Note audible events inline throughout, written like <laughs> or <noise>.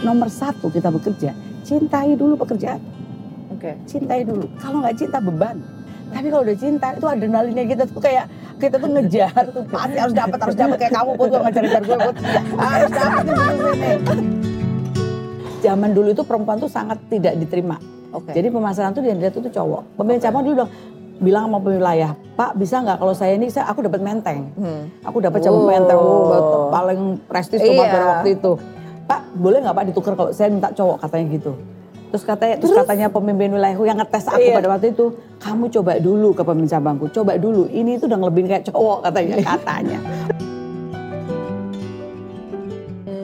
Nomor satu kita bekerja, cintai dulu pekerjaan. Oke. Cintai dulu. Kalau nggak cinta beban. Tapi kalau udah cinta itu adrenalinnya kita tuh kayak kita tuh ngejar tuh <laughs> pasti harus dapat harus dapat kayak kamu pun ngejar-ngejar gue put harus dapat. Zaman dulu itu perempuan tuh sangat tidak diterima. Oke. Jadi pemasaran tuh dia dilihat tuh cowok. Pemilik cabang dulu dong bilang sama wilayah, Pak bisa nggak kalau saya ini saya aku dapat menteng, Hmm. aku dapat cabang Oh. menteng oh, paling prestis tuh Iya. pada waktu itu. Pak boleh nggak Pak ditukar kalau saya minta cowok katanya gitu. Terus katanya, terus, katanya pemimpin wilayahku yang ngetes aku Iya. pada waktu itu, kamu coba dulu ke pemimpin cabangku, coba dulu. Ini itu udah ngelebihin kayak cowok katanya, katanya.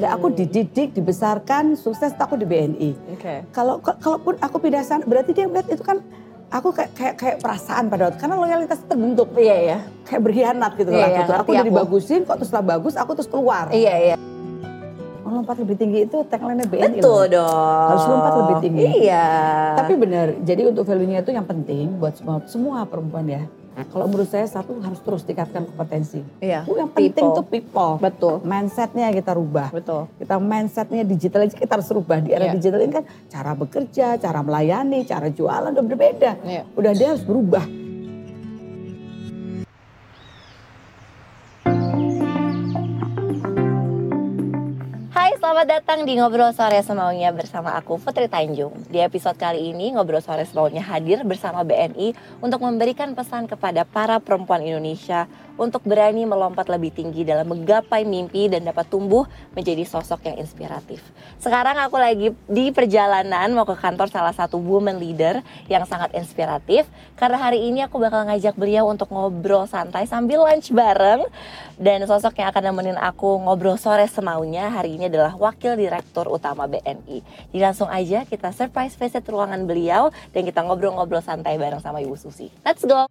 Dan aku dididik, dibesarkan, sukses aku di BNI. Oke. Kalau ka- kalaupun aku pindah sana, berarti dia melihat itu kan aku kayak kayak, kayak perasaan pada waktu karena loyalitas terbentuk Iya ya. kayak berkhianat gitu Iya, lah iya, gitu. Aku udah dibagusin, kok terus setelah bagus aku terus keluar. Iya iya. Melompat lebih tinggi itu tagline BNI. Betul loh. dong. Harus lompat lebih tinggi. Iya. Tapi benar, jadi untuk value-nya itu yang penting buat semua, semua perempuan ya. Kalau menurut saya satu harus terus tingkatkan kompetensi. Iya. Oh, Yang penting People. tuh people. Betul. Mindsetnya kita rubah. Betul. Kita mindsetnya digital aja kita harus rubah. Di era Iya. digital ini kan cara bekerja, cara melayani, cara jualan udah berbeda. Iya. Udah dia harus berubah. Selamat datang di Ngobrol Sore Semaunya bersama aku Putri Tanjung. Di episode kali ini Ngobrol Sore Semaunya hadir bersama BNI untuk memberikan pesan kepada para perempuan Indonesia untuk berani melompat lebih tinggi dalam menggapai mimpi dan dapat tumbuh menjadi sosok yang inspiratif. Sekarang aku lagi di perjalanan mau ke kantor salah satu woman leader yang sangat inspiratif karena hari ini aku bakal ngajak beliau untuk ngobrol santai sambil lunch bareng dan sosok yang akan nemenin aku ngobrol sore semaunya hari ini adalah Wakil Direktur Utama BNI. Jadi langsung aja kita surprise visit ruangan beliau dan kita ngobrol-ngobrol santai bareng sama Ibu Susi. Let's go!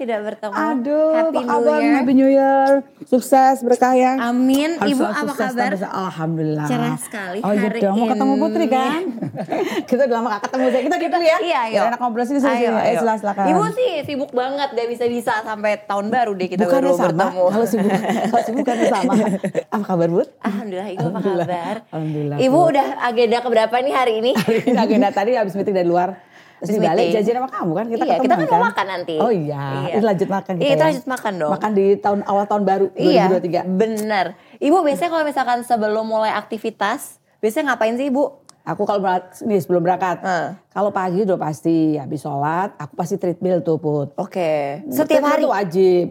Tidak bertemu. Aduh, Happy apa New kabar? Year. Happy New Year. Sukses, berkah ya. Amin. Harus Ibu apa sukses, kabar? tambah- Alhamdulillah. Cerah sekali Oh iya hari dong, mau ketemu ini. Putri kan? <laughs> kita udah lama gak ketemu. Kita gitu ya. Iya, ayo. Biar enak ngobrol sini, sini, Ayo, sini. Eh, ayo. silakan. Ibu sih sibuk banget, gak bisa-bisa sampai tahun baru deh kita Bukannya baru sama, bertemu. kalau sibuk, kalau sibuk kan sama. <laughs> Apa kabar, Bud? Alhamdulillah, Ibu apa kabar? Alhamdulillah, Ibu Bu. udah agenda keberapa nih hari ini? Ini agenda tadi habis meeting dari luar. Terus Habis balik meeting. janjian sama kamu kan? Kita Iya, ketemu kita kan mau makan nanti. Oh iya, Iya. ini lanjut makan kita Iya, kita ya. lanjut makan dong. Makan di tahun awal tahun baru Iya, 2023. bener. Ibu biasanya kalau misalkan sebelum mulai aktivitas, biasanya ngapain sih Ibu? Aku kalau berangkat, nih sebelum berangkat, Heeh. Kalau pagi udah pasti habis sholat, aku pasti treadmill tuh Put. Oke, setiap Treadmill hari? tuh wajib,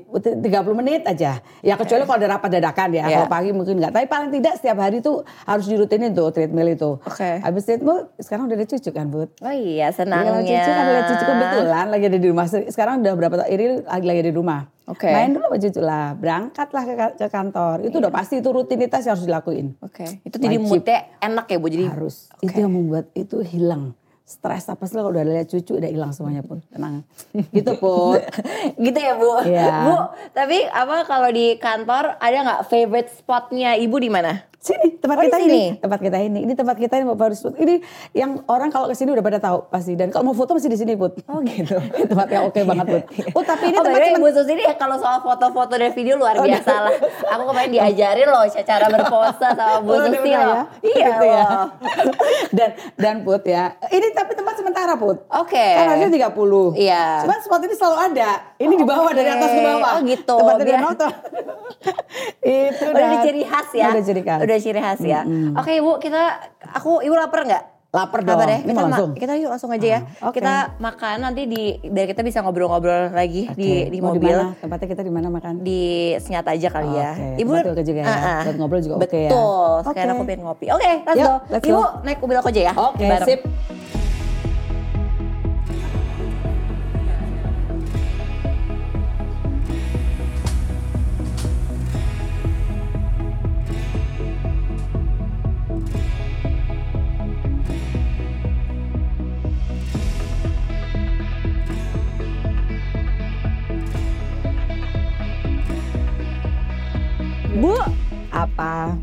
30 menit aja. Ya kecuali kalau ada rapat dadakan ya, Iya. kalau pagi mungkin enggak. Tapi paling tidak setiap hari tuh harus dirutinin tuh treadmill itu. Oke. Habis treadmill, sekarang udah ada cucu kan Bud? Oh iya, Iya, senangnya. cucu kan ada cucu kebetulan lagi ada di rumah. Sekarang udah berapa tahun ini lagi lagi di rumah. Oke. Main dulu sama cucu lah, berangkatlah ke, ke kantor. Itu udah pasti itu rutinitas yang harus dilakuin. Oke, itu jadi moodnya enak ya Bu, jadi harus. Oke. Itu yang membuat itu hilang. Stres apa sih kalau udah lihat cucu udah hilang semuanya pun. Tenang. <laughs> gitu pun. <laughs> gitu ya Bu. Iya. Bu, tapi apa kalau di kantor ada nggak favorite spotnya Ibu di mana? Sini Oh, tempat di kita sini? ini, tempat kita ini. Ini tempat kita ini baru Ini yang orang kalau ke sini udah pada tahu pasti. Dan kalau mau foto masih di sini, Put. Oh gitu. <laughs> tempat yang oke banget, Put. Oh, tapi ini oh, tempat cuman- Bu Susi ini kalau soal foto-foto dan video luar Oh, biasa lah. Aku kemarin diajarin loh cara berpose sama Bu Oh, Susi loh. ya? Iya Gitu ya. dan dan Put ya. Ini tapi tempat sementara, Put. Oke. Kan harusnya 30. Iya. Cuman spot ini selalu ada. Ini di bawah Oke. dari atas ke bawah. Oh, gitu. Biar- dia nonton. <laughs> itu Udah ada ciri khas ya. Udah ciri khas. Udah ciri khas ya. Oke Ibu, kita aku Ibu lapar nggak? Lapar dong. Deh? Ini Kita, langsung. kita yuk langsung aja ya. Ah, oke. Kita makan nanti di dari kita bisa ngobrol-ngobrol lagi di Oke, di mau mobil. mana? Tempatnya kita di mana makan? Di senyata aja kali ya. Oke, Ibu tempat juga ya. Ah, ah. Buat ngobrol juga oke ya. Betul. Sekarang Oke. aku pengen ngopi. Oke, let's go. let's Ibu go. naik mobil aku aja ya. Oke, bareng. sip.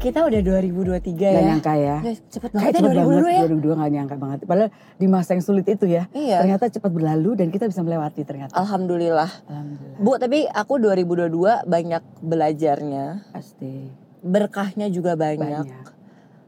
Kita udah 2023 Gak ya. nyangka ya. Guys, cepet banget ya cepet 2022 ya. 2022 gak nyangka banget. Padahal di masa yang sulit itu ya. Iya. Ternyata cepat berlalu dan kita bisa melewati ternyata. Alhamdulillah. Alhamdulillah. Bu, tapi aku 2022 banyak belajarnya. Pasti. Berkahnya juga banyak. Banyak.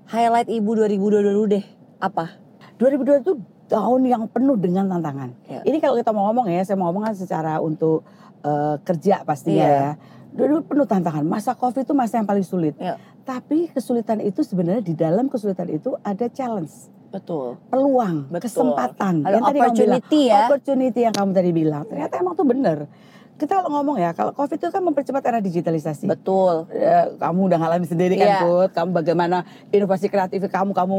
Highlight Ibu 2022 dulu deh. Apa? 2022 itu tahun yang penuh dengan tantangan. Ya. Ini kalau kita mau ngomong ya, saya mau ngomong kan secara untuk eh, kerja pastinya Iya. ya. 2022 penuh tantangan. Masa Covid itu masa yang paling sulit. Ya. Tapi kesulitan itu sebenarnya di dalam kesulitan itu ada challenge, Betul. peluang, Betul. kesempatan. Ada Yang tadi kamu bilang, opportunity ya. Opportunity yang kamu tadi bilang. Ternyata emang tuh bener. Kita kalau ngomong ya, kalau Covid itu kan mempercepat era digitalisasi. Betul. Ya, kamu udah ngalamin sendiri kan Iya. Put kamu bagaimana inovasi kreatif kamu kamu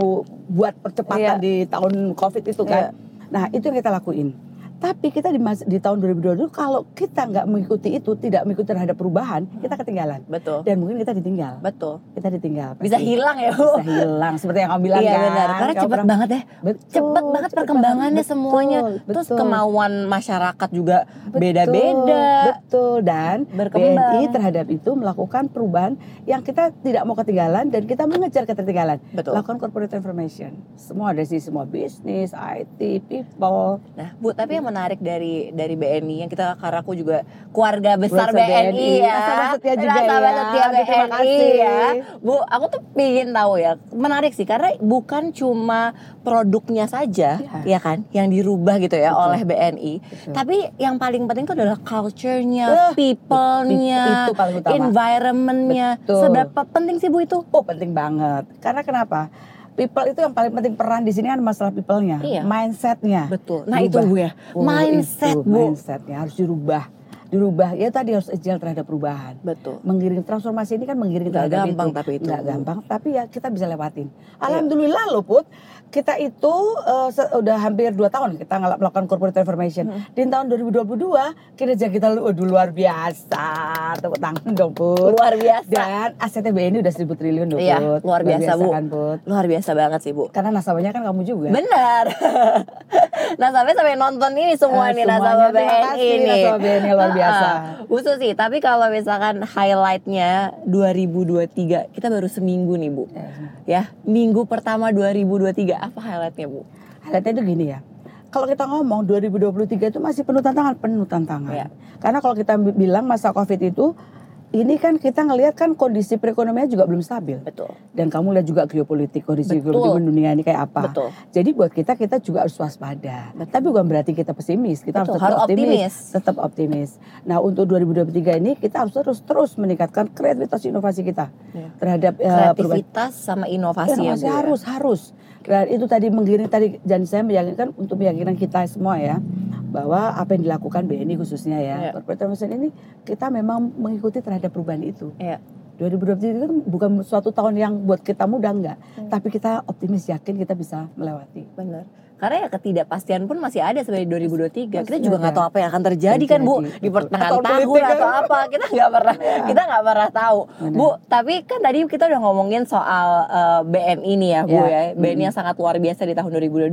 buat percepatan Iya. di tahun covid itu kan nah itu yang kita lakuin tapi kita di, di tahun 2022 kalau kita nggak mengikuti itu tidak mengikuti terhadap perubahan kita ketinggalan Betul. dan mungkin kita ditinggal Betul. kita ditinggal Bisa pasti. hilang ya, Bu. bisa hilang seperti yang kamu bilang Iya kan benar. Karena Kamu cepet pernah- banget ya. betul, Cepet banget cepet perkembangannya banget. semuanya. Betul, Terus betul. kemauan masyarakat juga Betul, beda-beda. Betul dan Berkembang. BNI terhadap itu melakukan perubahan yang kita tidak mau ketinggalan dan kita mengejar ketertinggalan. Betul. Lakukan corporate transformation. Semua ada sih semua bisnis, IT, people. Nah, Bu, tapi yang menarik dari dari BNI yang kita karena aku juga keluarga besar BNI, BNI, ya. nasabah setia juga Nasabah ya. setia Aduh, terima BNI kasih. ya. Bu, aku tuh pingin tahu ya. Menarik sih karena bukan cuma produknya saja Iya. ya kan yang dirubah gitu ya Betul. oleh BNI. Betul. Tapi yang paling penting itu adalah culture-nya, Eh, people-nya, environment-nya. Seberapa penting sih Bu itu? Oh penting banget. Karena kenapa? People itu yang paling penting peran di sini kan masalah people-nya, Iya. mindset-nya. Betul. Nah, itu Bu ya. Oh, Mindset, itu, Bu. Mindsetnya harus dirubah. Dirubah. Ya tadi harus agile terhadap perubahan. Betul. mengiring transformasi ini kan mengiring terhadap gampang itu. tapi itu. Nggak gampang tapi ya kita bisa lewatin alhamdulillah loh put kita itu eh, se- udah hampir 2 tahun kita melakukan corporate transformation Hmm. di tahun 2022 kinerja kita lu luar biasa tepuk tangan dong put Luar biasa. dan asetnya BNI udah 1000 triliun loh Iya, put luar biasa, Bu. kan put Luar biasa banget sih, Bu. karena nasabahnya kan kamu juga Benar. <laughs> nah sampai nonton ini semua Eh, nih nasabah BNI ini. nasabah BNI, luar biasa. Bu Susi, tapi kalau misalkan highlightnya 2023, kita baru seminggu nih Bu. Ya, minggu pertama 2023 apa highlightnya Bu? Highlightnya itu gini ya. Kalau kita ngomong 2023 itu masih penuh tantangan, penuh tantangan. Iya. Karena kalau kita bi- bilang masa Covid itu ini kan kita ngelihat kan kondisi perekonomian juga belum stabil. Betul. Dan kamu lihat juga geopolitik, kondisi Betul. geopolitik dunia ini kayak apa. Betul. Jadi buat kita kita juga harus waspada. Betul. Tapi bukan berarti kita pesimis, kita Betul, harus tetap harus optimis. optimis. Tetap optimis. Nah, untuk 2023 ini kita harus terus terus meningkatkan kreativitas inovasi kita Iya. terhadap eh, perubahan Kreativitas sama inovasi ya, Inovasi Bu. ya? harus dan itu tadi menggiring tadi dan saya meyakinkan untuk meyakinkan kita semua ya bahwa apa yang dilakukan BNI khususnya ya Iya. corporate transformation ini kita memang mengikuti terhadap perubahan itu. Iya. 2023 itu kan bukan suatu tahun yang buat kita mudah enggak, Hmm. tapi kita optimis yakin kita bisa melewati. Benar. Karena ya ketidakpastian pun masih ada sebenarnya 2023. Kita Masih juga ada. nggak tahu apa yang akan terjadi kan Bu di pertengahan Tahun atau kan. apa. Kita nggak pernah kita nggak pernah tahu. Benar. Bu, tapi kan tadi kita udah ngomongin soal eh, BNI nih ya Bu Ya. ya. BNI Mm-mm. yang sangat luar biasa di tahun 2022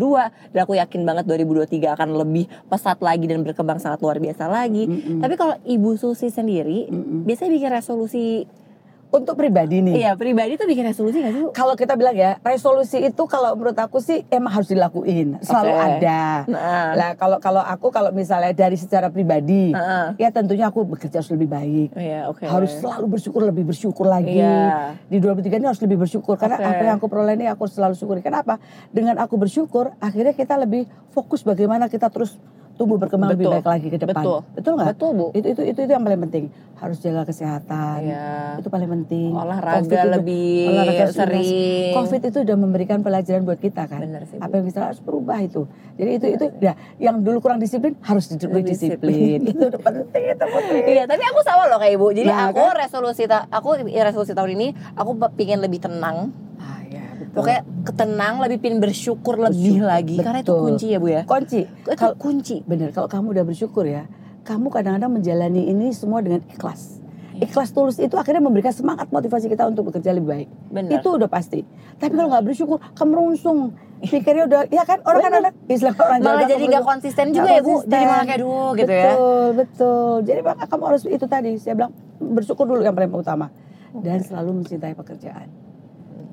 dan aku yakin banget 2023 akan lebih pesat lagi dan berkembang sangat luar biasa lagi. Tapi kalau Ibu Susi sendiri biasanya bikin resolusi Untuk pribadi nih. iya pribadi tuh bikin resolusi gak sih? Kalau kita bilang ya, resolusi itu kalau menurut aku sih emang harus dilakuin, selalu Oke. ada. Nah, Lah kalau kalau aku kalau misalnya dari secara pribadi, Heeh. ya tentunya aku bekerja harus lebih baik. Iya, oke. Harus selalu bersyukur lebih bersyukur lagi. Iya. Di 23 ini harus lebih bersyukur karena Oke. apa yang aku peroleh ini aku selalu syukuri. Kenapa? Dengan aku bersyukur, akhirnya kita lebih fokus bagaimana kita terus tumbuh berkembang lebih Betul. baik lagi ke depan. Betul. Betul nggak? Betul bu. Itu, itu itu itu yang paling penting. Harus jaga kesehatan. Iya. Itu paling penting. Olahraga Covid itu- lebih olahraga sudah- sering. Covid itu udah memberikan pelajaran buat kita kan. Bener sih, Bu. Apa yang bisa harus berubah itu. Jadi itu itu ya yang dulu kurang disiplin harus lebih Lebih disiplin. <laughs> itu udah penting itu Putri. Iya, tapi aku sama loh kayak ibu. Jadi Nah, aku kan? resolusi aku resolusi tahun ini aku pingin lebih tenang. Ah, ya, betul. Pokoknya ketenang, lebih pingin bersyukur lebih Bersyukur, lagi. Karena itu betul. kunci ya bu ya. kunci. Itu Kalau kunci. bener kalau kamu udah bersyukur ya, kamu kadang-kadang menjalani ini semua dengan ikhlas. Iya. Ikhlas tulus itu akhirnya memberikan semangat motivasi kita untuk bekerja lebih baik. Benar. Itu udah pasti. Tapi kalau nggak bersyukur, kemerungsung. Pikirnya udah, ya kan orang kan ada istilah orang Malah jadi nggak konsisten juga Nggak ya bu. Jadi konsisten. malah kayak duh gitu ya. betul, Betul, Jadi maka kamu harus itu tadi saya bilang bersyukur dulu yang paling utama dan selalu mencintai pekerjaan.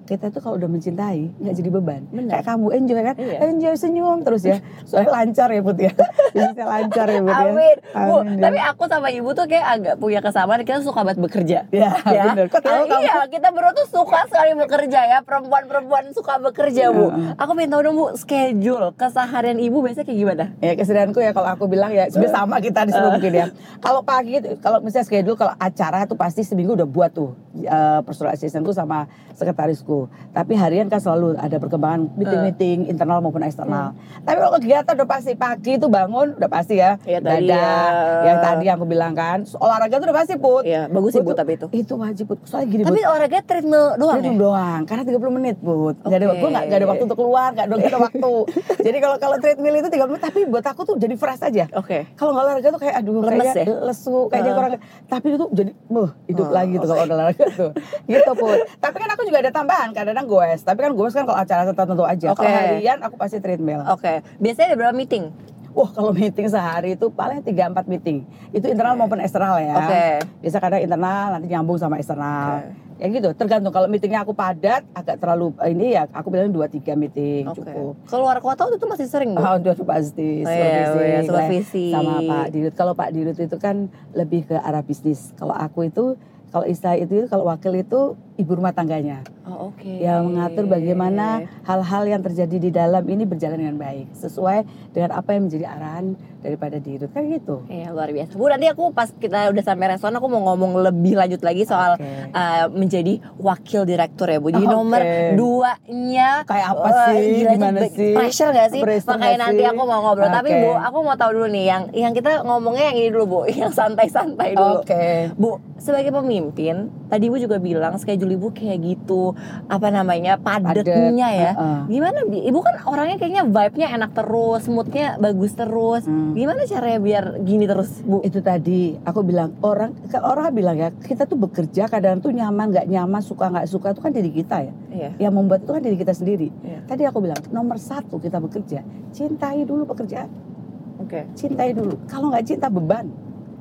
Kita tuh kalau udah mencintai nggak jadi beban. Benar. Kayak kamu enjoy kan, Iya. enjoy senyum terus ya. Soalnya lancar ya Put ya. <laughs> Bisnisnya lancar ya Put ya. Amin. Bu, Amin, tapi aku sama ibu tuh kayak agak punya kesamaan kita suka banget bekerja. Ya, <laughs> ya. bener. Kok tahu Ya, kamu? Iya, kita berdua tuh suka sekali bekerja ya. Perempuan-perempuan suka bekerja, Bu. Heeh. Aku pengen tahu dong, Bu, schedule keseharian ibu biasanya kayak gimana? Ya kesedihanku ya kalau aku bilang ya sebenarnya sama kita di seluruh mungkin ya. Kalau pagi kalau misalnya schedule kalau acara itu pasti seminggu udah buat tuh uh, personal assistantku sama sekretarisku. Tapi harian kan selalu ada perkembangan meeting-meeting internal maupun eksternal. Tapi kalau kegiatan udah pasti pagi itu bangun udah pasti ya. Ya, tadi Dada, ya. yang tadi yang aku bilang kan olahraga itu udah pasti put. Iya, bagus sih, Put, tapi itu. Itu wajib put. Soalnya gini Tapi Put. olahraga treadmill doang Itu ya? doang, karena 30 menit. Gak ada, Oke. gue gak, gak ada waktu untuk keluar, gak ada, gak ada waktu. <laughs> jadi kalau kalau treadmill itu 30 menit, tapi buat aku tuh jadi fresh aja. Oke. Kalau nggak olahraga tuh kayak aduh Lemes kayaknya ya? lesu, kayaknya Heeh. kurang. Tapi itu jadi, buh, hidup Oh, lagi tuh kalau udah olahraga tuh. <laughs> Gitu pun. Tapi kan aku juga ada tambahan, kadang-kadang goes. Tapi kan goes kan kalau acara tertentu aja. Oke. Kalau harian aku pasti treadmill. Oke. Biasanya ada berapa meeting? Wah kalau meeting sehari itu paling 3-4 meeting. Itu internal maupun eksternal ya. Oke. Biasa kadang internal nanti nyambung sama eksternal. Oke. Ya gitu, tergantung kalau meetingnya aku padat, agak terlalu ini ya aku bilang 2-3 meeting Oke. cukup. Keluar kota itu masih sering? Oh, udah pasti Oh, iya, iya, supervisi, supervisi. sama Pak Dirut. Kalau Pak Dirut itu kan lebih ke arah bisnis. Kalau aku itu kalau istilah itu kalau wakil itu ibu rumah tangganya Oh, oke. yang mengatur bagaimana hal-hal yang terjadi di dalam ini berjalan dengan baik sesuai dengan apa yang menjadi arahan daripada Dirut kan gitu. Iya luar biasa. Bu nanti aku pas kita udah sampai restoran aku mau ngomong lebih lanjut lagi soal Oke. uh, menjadi wakil direktur ya Bu. Jadi Oke. nomor duanya Kayak apa sih? gila, itu Gimana sih? Pressure gak sih? Pressure Makanya nggak nanti sih? aku mau ngobrol. Tapi Oke. Bu aku mau tahu dulu nih yang yang kita ngomongnya yang ini dulu Bu, <laughs> yang santai-santai dulu. Oke. Bu, sebagai pemimpin, tadi Ibu juga bilang schedule Ibu kayak gitu, apa namanya, padatnya ya. Heeh. Gimana Bi? Ibu kan orangnya kayaknya vibe-nya enak terus, moodnya bagus terus. Hmm. Gimana caranya biar gini terus, Bu? Itu tadi aku bilang orang orang bilang ya kita tuh bekerja kadang tuh nyaman nggak nyaman suka nggak suka itu kan diri kita ya. Iya. Yang membuat itu kan diri kita sendiri. Iya. Tadi aku bilang nomor satu kita bekerja cintai dulu pekerjaan, Oke. cintai dulu. Kalau nggak cinta beban.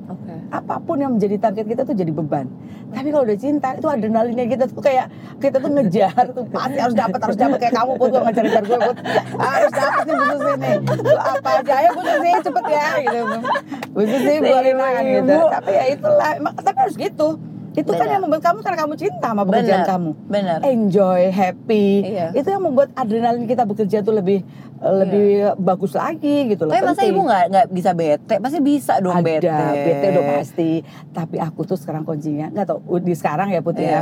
Oke. Apa pun yang menjadi target kita tuh jadi beban. Tapi kalau udah cinta itu adrenalinnya kita tuh kayak kita tuh ngejar tuh pasti harus dapat harus dapat kayak kamu pun gak ngejar-ngejar gue pun harus dapat nih butuh sini. Apa aja ya butuh sih cepet ya gitu. Butuh buarin makan gitu. Tapi ya itulah emang- tapi harus gitu. Itu kan Benar. yang membuat kamu karena kamu cinta sama pekerjaan Benar. kamu. Benar. Enjoy, happy. Iya. Itu yang membuat adrenalin kita bekerja tuh lebih lebih bagus lagi gitu loh. Tapi masa Penting. ibu nggak nggak bisa bete? Pasti bisa dong ada bete. bete udah pasti tapi aku tuh sekarang kuncinya nggak tau di sekarang ya putih Iya. ya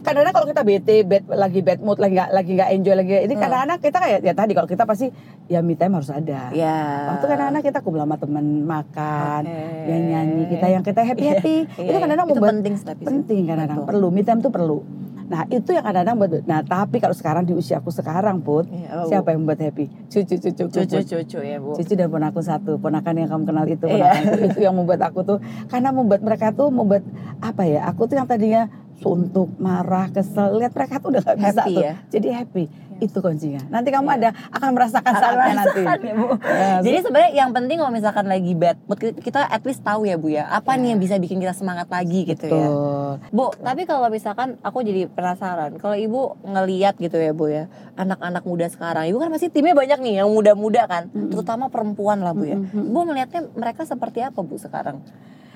kadang-kadang kalau kita bete bad, lagi bad mood lagi nggak lagi nggak enjoy lagi ini Hmm. kadang-kadang kita kayak ya tadi kalau kita pasti ya me time harus ada Ya. waktu kadang-kadang kita kumpul sama temen makan Oke. yang nyanyi kita yang kita happy happy Iya, itu kadang-kadang itu membuat penting sih tapi sih. Penting kadang-kadang Betul. perlu me time tuh perlu nah itu yang kadang-kadang buat nah tapi kalau sekarang di usia aku sekarang put Iya, Bu? siapa yang membuat happy cucu cucu Cucu-cucu ya bu. Cucu dan ponaku satu, ponakan yang kamu kenal itu, Iya. ponakanku itu yang membuat aku tuh, karena membuat mereka tuh membuat apa ya? Aku tuh yang tadinya suntuk, marah, kesel, lihat mereka tuh udah gak bisa Happy tuh, ya? jadi happy. Itu kuncinya. Nanti kamu Iya. ada akan merasakan saatnya nanti. Ya, Bu. <laughs> Ya, Jadi sebenarnya yang penting kalau misalkan lagi bad mood kita at least tahu ya bu ya apa nih yang bisa bikin kita semangat lagi gitu ya. Betul. Bu, tapi kalau misalkan aku jadi penasaran, kalau ibu ngeliat gitu ya bu ya, anak-anak muda sekarang, ibu kan pasti timnya banyak nih yang muda-muda kan, Mm-mm. terutama perempuan lah bu ya. Mm-mm. Bu melihatnya mereka seperti apa bu sekarang?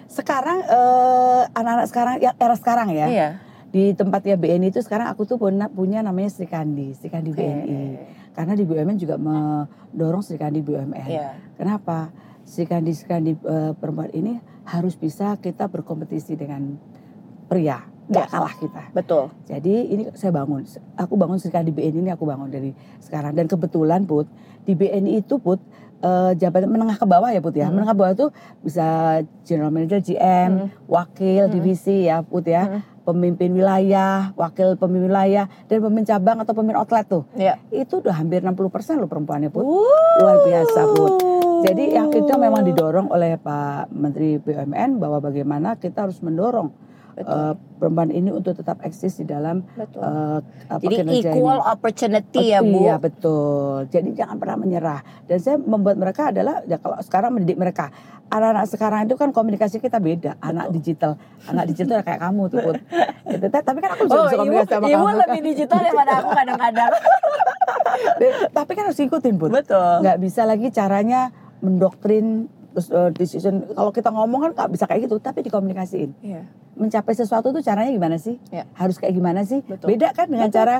Sekarang eh, anak-anak sekarang, ya era sekarang ya, Iya. di tempatnya BNI itu sekarang aku tuh punya, punya namanya Sri Kandi, Sri Kandi Oke. BNI. Karena di BUMN juga mendorong Sri Kandi BUMN. Iya. Kenapa? Sri Kandi Sri Kandi eh, perempuan ini harus bisa kita berkompetisi dengan pria, nggak Ya. kalah kita. Betul. Jadi ini saya bangun, aku bangun Sri Kandi BNI ini aku bangun dari sekarang dan kebetulan Put di BNI itu Put eh, jabatan menengah ke bawah ya Put ya, Hmm. menengah ke bawah itu bisa General Manager GM, Hmm. wakil Hmm. divisi ya Put ya, Hmm. pemimpin wilayah, wakil pemimpin wilayah dan pemimpin cabang atau pemimpin outlet tuh Iya. itu udah hampir 60% loh perempuannya Put. Wuh. Luar biasa, Put. Jadi yang itu memang didorong oleh Pak Menteri BUMN bahwa bagaimana kita harus mendorong Betul. eh, perempuan ini untuk tetap eksis di dalam Betul. eh, apa, Jadi equal ini. opportunity ya Bu. Iya betul. Jadi jangan pernah menyerah. Dan saya membuat mereka adalah ya kalau sekarang mendidik mereka. Anak-anak sekarang itu kan komunikasi kita beda. Anak digital, anak digital kayak kamu tuh Put. <laughs> Gitu. Tapi kan aku bisa, Oh, bisa ibu, komunikasi sama ibu kamu. lebih digital daripada aku kadang-kadang. <laughs> Tapi kan harus ikutin Put. Betul. nggak bisa lagi caranya mendoktrin terus eh, decision kalau kita ngomong kan nggak bisa kayak gitu tapi dikomunikasiin Iya. mencapai sesuatu tuh caranya gimana sih Iya. harus kayak gimana sih Betul. beda kan dengan Betul. cara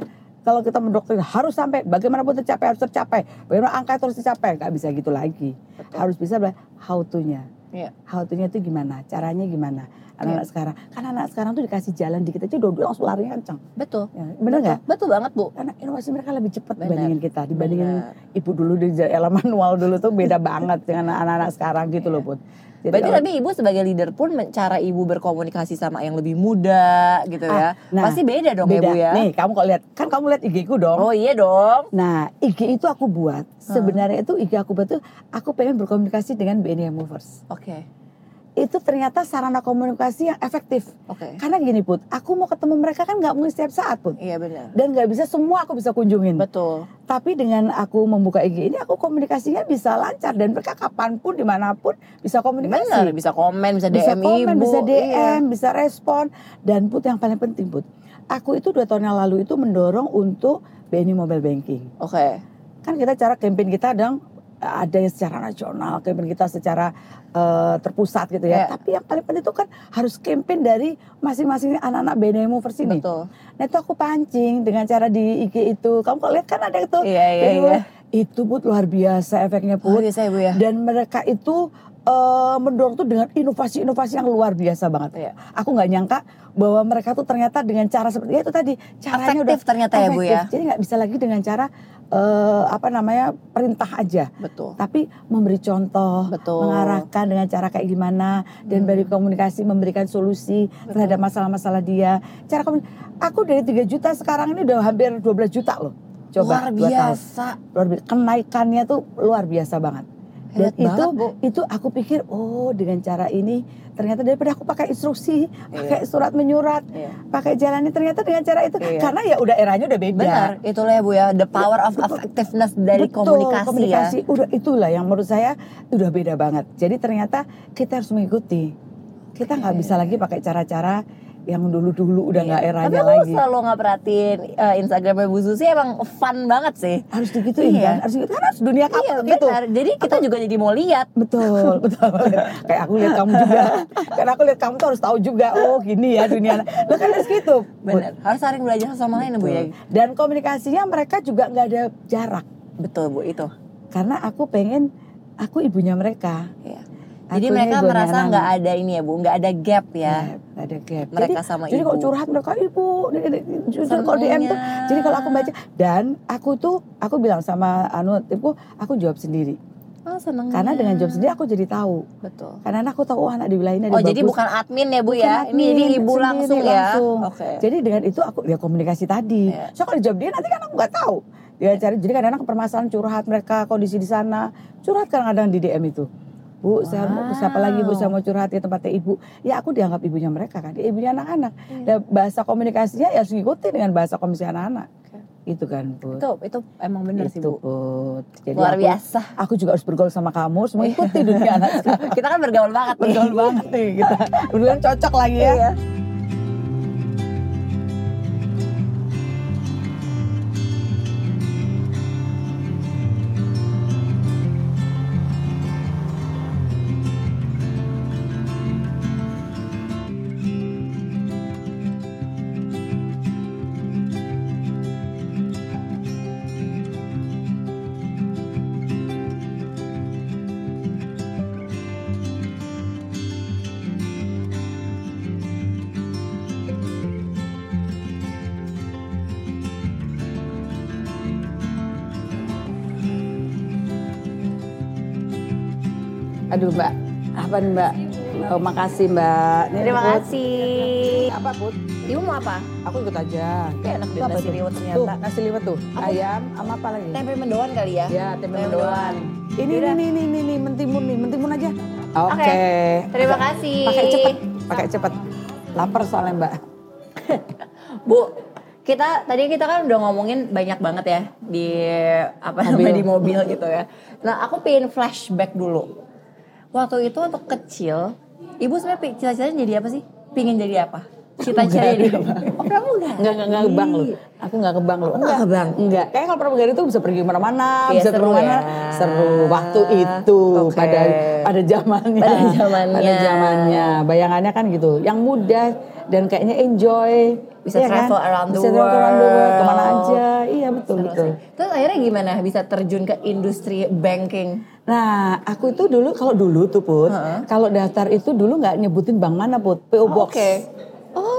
kalau kita mendoktrin harus sampai bagaimanapun tercapai harus tercapai bagaimana angka itu harus tercapai nggak bisa gitu lagi Betul. harus bisa how to-nya Iya. how to-nya itu gimana caranya gimana anak-anak sekarang karena anak sekarang tuh dikasih jalan dikit aja udah langsung larinya kencang Betul. ya, bener nggak Betul. Betul banget Bu. karena inovasi mereka lebih cepat Bener. dibandingin kita dibandingin Benar. ibu dulu di era manual dulu tuh beda banget dengan anak-anak sekarang gitu loh Put. Jadi Berarti kalau- tapi ibu sebagai leader pun cara ibu berkomunikasi sama yang lebih muda gitu ya. nah, Pasti beda dong ya beda. Bu ya. Nih kamu kalau lihat kan kamu lihat IG ku dong. Oh iya dong. Nah IG itu aku buat sebenarnya itu IG aku buat tuh aku pengen berkomunikasi dengan BNI Movers. Oke. Itu ternyata sarana komunikasi yang efektif. Oke. Karena gini Put, aku mau ketemu mereka kan nggak mungkin setiap saat Put. Iya benar. Dan nggak bisa semua aku bisa kunjungin. Betul. Tapi dengan aku membuka IG ini aku komunikasinya bisa lancar dan mereka kapan pun di mana pun bisa komunikasi. Benar, bisa komen, bisa DM bisa komen, ibu. bisa DM, Iya. bisa respon. Dan Put yang paling penting Put, aku itu dua tahun yang lalu itu mendorong untuk BNI Mobile Banking. Oke. Kan kita cara campaign kita dong ada yang secara nasional, campaign kita secara eh, terpusat gitu ya. Iya. Tapi yang paling penting itu kan harus campaign dari masing-masing anak-anak BNI Movers ini. Betul. Nah itu aku pancing dengan cara di IG itu. Kamu kalau lihat kan ada itu. Iya iya iya. Itu Put luar biasa efeknya Oh, Put biasa ya Bu ya. dan mereka itu eh, mendorong tuh dengan inovasi-inovasi yang luar biasa banget. Iya. Aku nggak nyangka bahwa mereka tuh ternyata dengan cara seperti itu tadi caranya Efektif udah ternyata ya Bu ya. efektif. Jadi nggak bisa lagi dengan cara eh, apa namanya perintah aja, Betul. tapi memberi contoh, Betul. mengarahkan dengan cara kayak gimana dan Hmm. dari komunikasi memberikan solusi terhadap masalah-masalah dia. Cara aku dari 3 juta sekarang ini udah hampir 12 juta loh. Luar Coba tahun biasa. luar biasa. Kenaikannya tuh luar biasa banget. Dan Hebat itu banget, Bu. itu aku pikir oh dengan cara ini ternyata daripada aku pakai instruksi, Iya. pakai surat menyurat, Iya. pakai jalannya ternyata dengan cara itu Iya. karena ya udah eranya udah beda. Benar, itulah ya Bu ya, the power of effectiveness dari Betul, komunikasi, komunikasi ya. udah itulah yang menurut saya udah beda banget. Jadi ternyata kita harus mengikuti. Kita nggak Oke. bisa lagi pakai cara-cara yang dulu-dulu udah nggak Iya. eranya Tapi aku lagi. selalu nggak perhatiin eh, Instagramnya Bu Susi emang fun banget sih. Harus digituin Iya. kan? Harus gitu. Karena harus dunia kamu Iya gitu. benar. Jadi kita juga jadi mau lihat. Betul, <laughs> betul. Kayak aku lihat kamu juga. Karena aku lihat kamu tuh harus tahu juga, oh gini ya dunia. Lo kan harus gitu. Benar. Harus saling belajar sama lain Bu ya. Dan komunikasinya mereka juga nggak ada jarak. Betul Bu itu. Karena aku pengen, aku ibunya mereka. Iya. Jadi mereka merasa nggak ada ini ya Bu, nggak ada gap ya. Ya, nggak ada gap. Mereka jadi, sama jadi ibu. kalau curhat mereka ibu, justru kalau DM tuh. Jadi kalau aku baca dan aku tuh aku bilang sama anu tipku, aku jawab sendiri. Oh seneng. Karena dengan jawab sendiri aku jadi tahu. Betul. Karena aku tahu oh, anak di wilayah ini ada Oh jadi bagus. bukan admin ya Bu Bukan ya? Ini jadi admin, ibu langsung ya. langsung. Oke. Jadi dengan itu aku ya komunikasi tadi. Iya. So kalau dijawab dia nanti kan aku nggak tahu. Dia cari jadi kadang-kadang permasalahan curhat mereka kondisi di sana curhat kadang-kadang di DM itu. Bu, saya mau Wow. siapa lagi Bu saya mau curhat di tempatnya ibu. Ya aku dianggap ibunya mereka kan, dia ibunya anak-anak. Iya. Dan bahasa komunikasinya ya harus ngikutin dengan bahasa komunikasi anak-anak. Oke. Itu kan Bu. Itu itu emang bener sih Bu. Jadi Luar aku, biasa. Aku juga harus bergaul sama kamu, harus mengikuti dunia anak sekarang. <laughs> Kita kan bergaul banget nih. Bergaul banget nih kita. Duluan cocok lagi ya. Iya. Aduh mbak, apa nih mbak? Oh, makasih mbak. Nih, Terima Put. kasih. Apa put? Ibu mau apa? Aku ikut aja. Kayak enak apa nasi tuh? liwet Tuh ternyata. nasi liwet tuh. Ayam sama apa lagi? Tempe mendoan kali ya? Ya tempe Tempe mendoan. Ini Yaudah. nih nih nih nih mentimun nih mentimun aja. Oke. Terima kasih. Pakai cepet, pakai cepet. Lapar soalnya mbak. <laughs> Bu, kita tadi kita kan udah ngomongin banyak banget ya di apa namanya di mobil gitu ya. Nah, aku pengen flashback dulu. Waktu itu waktu kecil, ibu sebenarnya cita-citanya jadi apa sih? Pingin jadi apa? Cita-cita jadi apa? <laughs> Oh, kamu enggak? Enggak, enggak, enggak kebang loh. Aku enggak kebang. Enggak kebang? Enggak. Kayak kalau pramugari itu bisa pergi ke mana-mana, Iya, bisa seru ke mana ya. Seru. Waktu itu Oke. pada pada zamannya. Pada zamannya. Pada zamannya. Bayangannya kan gitu. Yang mudah dan kayaknya enjoy. Bisa Iya travel around the Bisa travel around the world. world. Ke mana aja. Iya betul, Seru betul. sih. Terus akhirnya gimana bisa terjun ke industri banking? Nah, aku itu dulu kalau dulu tuh Put, Heeh. kalau daftar itu dulu nggak nyebutin bank mana Put, PO Box. Oke.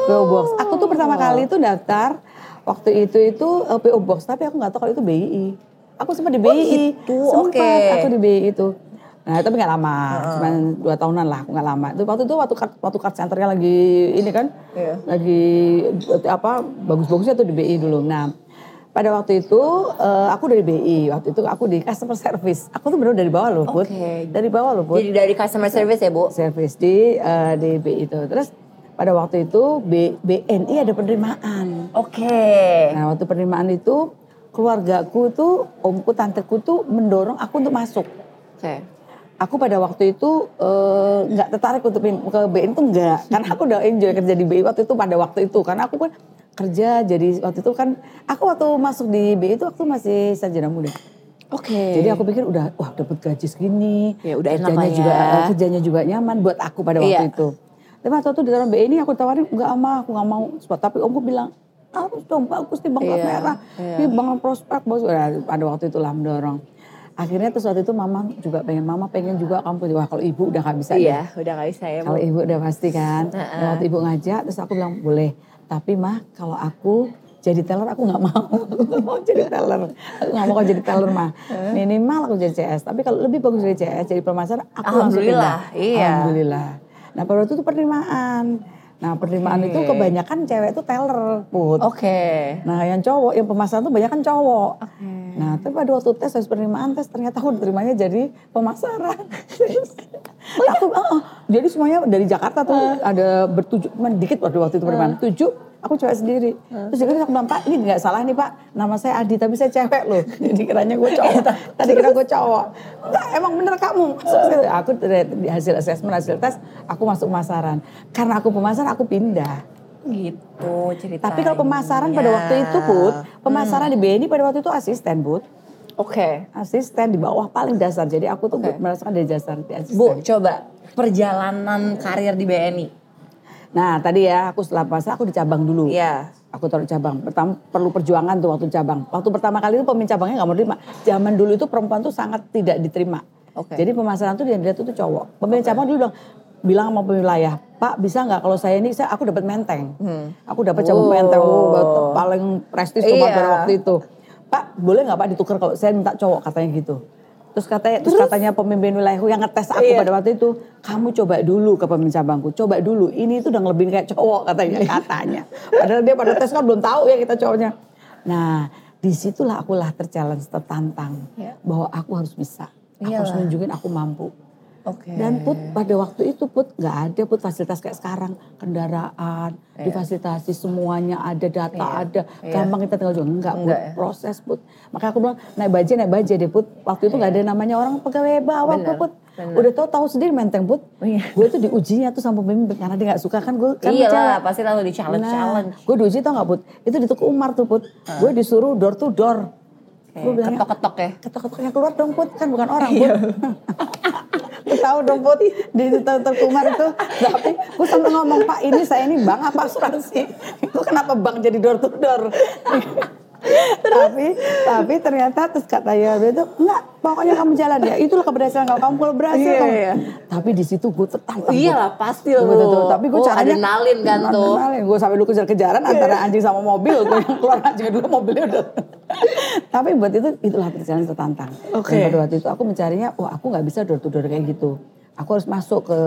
PO Box. Aku tuh pertama kali itu daftar waktu itu itu eh, PO Box, tapi aku nggak tahu kalau itu BI. Aku sempat di BI. gitu, Sempat oke. aku di BI itu. Nah, tapi nggak lama, cuma dua tahunan lah, nggak lama. Itu waktu itu waktu waktu card centernya lagi ini kan, Iya. lagi eh, apa bagus-bagusnya tuh di BI dulu. Nah, pada waktu itu eh, aku dari BI, waktu itu aku di customer service. Aku tuh benar dari bawah loh, Put. Oke. Dari bawah loh, Put Jadi dari customer service ya, Bu? service di eh, di BI itu. Terus pada waktu itu B- BNI ada penerimaan. Oke. Nah waktu penerimaan itu keluargaku tuh omku tanteku tuh mendorong aku untuk masuk. Oke. Aku pada waktu itu eh, nggak tertarik untuk ke BNI itu enggak, <laughs> karena aku udah enjoy kerja di BI waktu itu pada waktu itu, karena aku kan kerja jadi waktu itu kan aku waktu masuk di BI itu waktu masih sarjana muda. Oke. Jadi aku pikir udah wah dapat gaji segini, Ya, udah enak kerjanya ya. juga eh, kerjanya juga nyaman buat aku pada waktu Iya. itu. Tapi waktu itu di dalam BI ini aku tawarin enggak ama aku nggak mau. Tapi omku bilang harus dong bagus nih bang Plat Iya, merah, iya. ini bang prospek bagus. Nah, pada waktu itu lah mendorong. Akhirnya terus waktu itu mama juga pengen mama pengen juga kamu wah kalau ibu udah nggak bisa deh. Iya, udah gak bisa ya. Kalau ibu udah pasti kan. Heeh. Dan waktu ibu ngajak terus aku bilang boleh. Tapi mah kalau aku jadi teller aku nggak mau. <laughs> Aku mau jadi teller. Aku nggak mau kalau jadi teller mah. Minimal aku jadi CS. Tapi kalau lebih bagus dari CS jadi pemasaran aku langsung Alhamdulillah, pindah. iya. Alhamdulillah. Nah pada waktu itu penerimaan. Nah penerimaan itu Oke. kebanyakan cewek itu teller put. Oke. Nah yang cowok, yang pemasaran tuh banyak kan cowok. Oke. Nah tapi pada waktu tes habis penerimaan tes ternyata aku diterimanya jadi pemasaran. <laughs> aku, oh, jadi semuanya dari Jakarta tuh ada bertujuh, cuman dikit pada waktu itu penerimaan. Tujuh, aku cewek sendiri. Terus jadi aku bilang, Pak ini nggak salah nih Pak, nama saya Adi tapi saya cewek loh. <laughs> Jadi kiranya gue cowok, tadi kira gue cowok. Enggak, emang bener kamu. Situ. Aku dari hasil asesmen, hasil tes, aku masuk pemasaran. Karena aku pemasaran, aku pindah. Gitu ceritanya. Tapi kalau pemasaran pada waktu itu, Put, pemasaran di BNI pada waktu itu asisten, Put. Oke. Asisten di bawah paling dasar. Jadi aku tuh Oke. merasakan dari dasar di asisten. Bu, coba perjalanan karir di BNI. Nah, tadi ya aku setelah puasa aku di cabang dulu. Iya. Aku taruh cabang. Pertama perlu perjuangan tuh waktu cabang. Waktu pertama kali itu pemimpin cabangnya nggak mau terima. Zaman dulu itu perempuan tuh sangat tidak diterima. Oke. Jadi pemasaran tuh dia dilihat tuh cowok. Pemimpin cabang dulu bilang bilang sama wilayah, Pak bisa nggak kalau saya ini saya aku dapat menteng, aku dapat cabang Oh. menteng oh, paling prestis tuh Iya. pada waktu itu. Pak boleh nggak Pak ditukar kalau saya minta cowok katanya gitu. Terus katanya, terus, katanya pemimpin wilayahku yang ngetes aku Iya. pada waktu itu, kamu coba dulu ke pemimpin cabangku, coba dulu. Ini itu udah ngelebihin kayak cowok katanya, katanya. Padahal dia pada tes kan belum tahu ya kita cowoknya. Nah, di situlah akulah terchallenge, tertantang Iya. bahwa aku harus bisa. Aku harus Iyalah. nunjukin aku mampu. Oke. Dan put pada waktu itu put nggak ada put fasilitas kayak sekarang kendaraan difasilitasi semuanya ada data Iya, ada iya. gampang kita tinggal jual enggak put ya. proses put makanya aku bilang naik baja naik baja deh put waktu itu nggak ada namanya orang pegawai bawah Bener, put bener. udah tahu tahu sendiri menteng put Iya. gue tuh diujinya tuh sama pemimpin karena dia nggak suka kan gue kan Iya lah, pasti lalu di challenge challenge. Nah, gue diuji tau gak Put? Itu di Tuku Umar tuh Put. Gue disuruh door to door. Gue bilangnya, Ketok-ketok ya. ketok-ketoknya keluar dong Put. Kan bukan orang Put. Lu tahu dong Put, di Tuku Umar itu. Tapi gue sampai ngomong, Pak ini saya ini bank apa asuransi? Gue kenapa bank jadi door to door? tapi tapi ternyata terus kata ya dia tuh enggak pokoknya kamu jalan ya itulah keberhasilan kamu kamu kalau berhasil Iya, kamu iya. tapi di situ gue tertantang Iya lah, pasti lu. betul, tapi gue Oh, caranya adrenalin kan tuh. Gue sampai dulu kejar-kejaran antara anjing sama mobil. Gue yang keluar anjing dulu mobilnya udah. Tapi buat itu itulah perjalanan tertantang. Oke. Dan pada waktu itu aku mencarinya, wah aku nggak bisa door to door kayak gitu. Aku harus masuk ke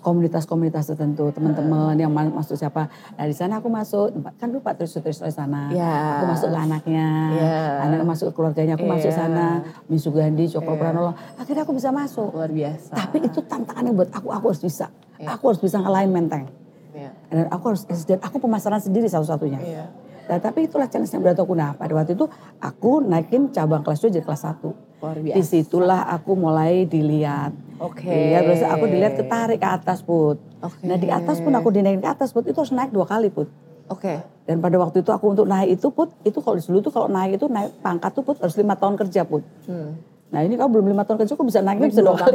komunitas-komunitas tertentu, teman-teman yang ma- masuk siapa. Nah di sana aku masuk, kan dulu Pak Trisut Trisut di sana. Ya. Aku masuk ke anaknya, Ya. anak masuk ke keluarganya, aku masuk Iya. sana. Misu Gandhi, Cokro Iya. Pranolo. Akhirnya aku bisa masuk. Luar biasa. Tapi itu tantangannya buat aku, aku harus bisa. Iya. Aku harus bisa ngalahin menteng. Iya. Dan aku harus, dan aku pemasaran sendiri satu-satunya. Iya. Nah, tapi itulah challenge yang berat aku. Nah, pada waktu itu aku naikin cabang kelas 2 jadi kelas 1. Luar biasa. Di situlah aku mulai dilihat. Oke. Dilihat, terus aku dilihat ketarik ke atas, Put. Oke. Nah, di atas pun aku dinaikin ke atas, Put. Itu harus naik dua kali, Put. Oke. Dan pada waktu itu aku untuk naik itu, Put, itu kalau dulu tuh kalau naik itu naik pangkat tuh, Put, harus lima tahun kerja, Put. Hmm. Nah ini kalau belum lima tahun kerja, aku bisa naiknya bisa dua kali.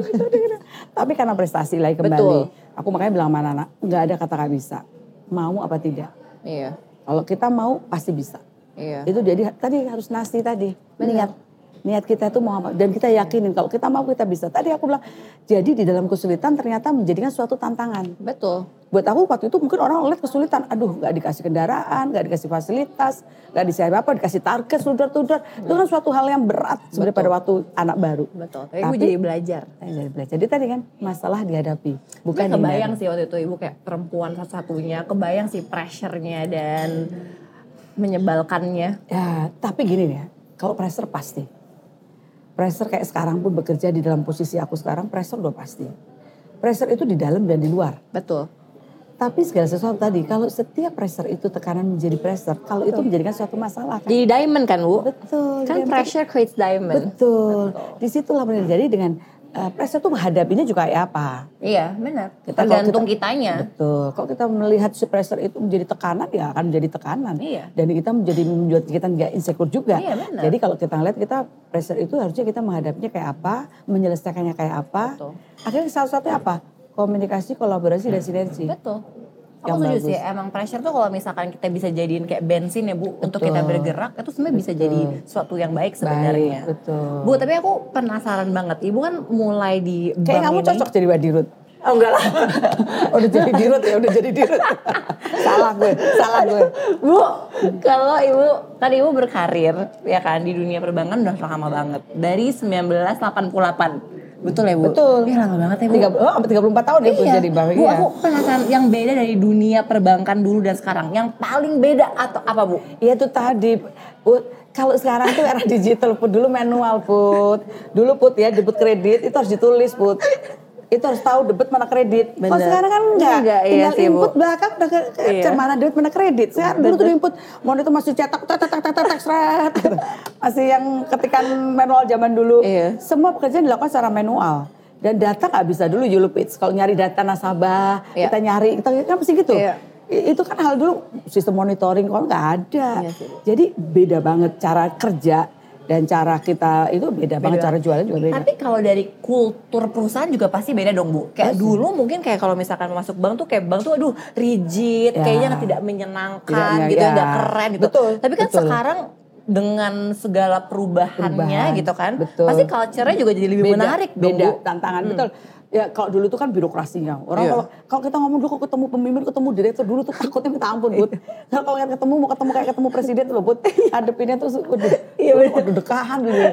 <laughs> Tapi karena prestasi lagi kembali. Betul. Aku makanya bilang sama anak, nggak ada kata nggak bisa. Mau apa tidak. Iya. Kalau kita mau, pasti bisa. Iya. Itu jadi tadi harus nasi tadi. Niat. Niat kita itu mau apa. Dan kita yakinin kalau kita mau kita bisa. Tadi aku bilang, jadi di dalam kesulitan ternyata menjadikan suatu tantangan. Betul. Buat aku waktu itu mungkin orang lihat kesulitan. Aduh gak dikasih kendaraan, gak dikasih fasilitas, gak dikasih apa, dikasih target, tudar-tudar. Itu kan suatu hal yang berat sebenarnya pada waktu anak baru. Betul. Tapi, gue Tapi- jadi belajar. Saya jadi belajar. Jadi tadi kan masalah dihadapi. Bukan Bukan kebayang sih waktu itu ibu kayak perempuan satu-satunya, kebayang sih pressure-nya dan menyebalkannya. Ya, tapi gini ya, kalau pressure pasti. Pressure kayak sekarang pun bekerja di dalam posisi aku sekarang, pressure udah pasti. Pressure itu di dalam dan di luar. Betul. Tapi segala sesuatu tadi, kalau setiap pressure itu tekanan menjadi pressure, kalau itu menjadikan suatu masalah kan. Jadi diamond kan bu? Betul. Kan dan- pressure creates diamond. Betul. Di situlah benar. Jadi dengan eh, pressure itu menghadapinya juga kayak apa. Iya benar. Kita- Tergantung kita- kitanya. Betul. Kalau kita melihat si pressure itu menjadi tekanan, ya akan menjadi tekanan. Iya. Dan kita menjadi membuat kita nggak insecure juga. Iya, benar. Jadi kalau kita lihat kita pressure itu harusnya kita menghadapinya kayak apa, menyelesaikannya kayak apa. Betul. Akhirnya salah satunya apa? Komunikasi, kolaborasi, dan sinergi. Betul. Yang Aku setuju sih, emang pressure tuh kalau misalkan kita bisa jadiin kayak bensin ya Bu, untuk kita Betul. bergerak, itu sebenarnya bisa jadi suatu yang baik sebenarnya. Baik, betul. Bu, tapi aku penasaran banget, Ibu kan mulai di Kayak kamu ini- cocok jadi wadirut. Oh enggak lah. <laughs> udah jadi dirut ya, udah jadi dirut. salah gue, salah gue. Bu, kalau Ibu, kan Ibu berkarir ya kan di dunia perbankan udah lama banget. Dari 1988. Betul ya Bu? Betul. Ih lama banget ya Bu. Tiga, oh, sampai 34 tahun ya gue Iya. jadi bank. Bu, Iya. aku penasaran yang beda dari dunia perbankan dulu dan sekarang. Yang paling beda atau apa Bu? Iya itu tadi, Put. Kalau sekarang tuh era digital, Put. Dulu manual, Put. Dulu, Put ya, debit kredit itu harus ditulis, Put. Itu harus tahu debit mana kredit. Kalau Bener. sekarang kan enggak. Enggak, iya Tinggal sih, Bu. input belakang udah Iya. mana debit mana kredit. Sekarang dulu tuh input, mau itu masih cetak, tak, tak, tak, tak, seret. <laughs> Masih yang ketikan manual zaman dulu. Iya. Semua pekerjaan dilakukan secara manual. Dan data nggak bisa dulu Julupits. Kalau nyari data nasabah, Iya. kita nyari, kita kan mesti gitu. Iya. Itu kan hal dulu sistem monitoring kalau nggak ada. Iya sih. Jadi beda banget cara kerja dan cara kita itu beda, banget cara jualan juga beda. Tapi kalau dari kultur perusahaan juga pasti beda dong Bu. Kayak dulu mungkin kayak kalau misalkan masuk bank tuh kayak bank tuh aduh rigid, Ya. kayaknya tidak menyenangkan Tidak, ya, gitu, ya. nggak keren gitu. Betul, Tapi kan betul. sekarang dengan segala perubahannya Perubahan, gitu kan, betul. pasti culture-nya juga jadi lebih beda, menarik dong beda Bu. tantangan betul. Ya kalau dulu itu kan birokrasinya. Orang Iya. kalau kalau kita ngomong dulu ketemu pemimpin, ketemu direktur dulu tuh takutnya minta ampun, Bud. Nah, kalau yang ketemu mau ketemu kayak ketemu presiden tuh loh, Bud. Hadepinnya tuh udah Iya, bener. udah dekahan dulu.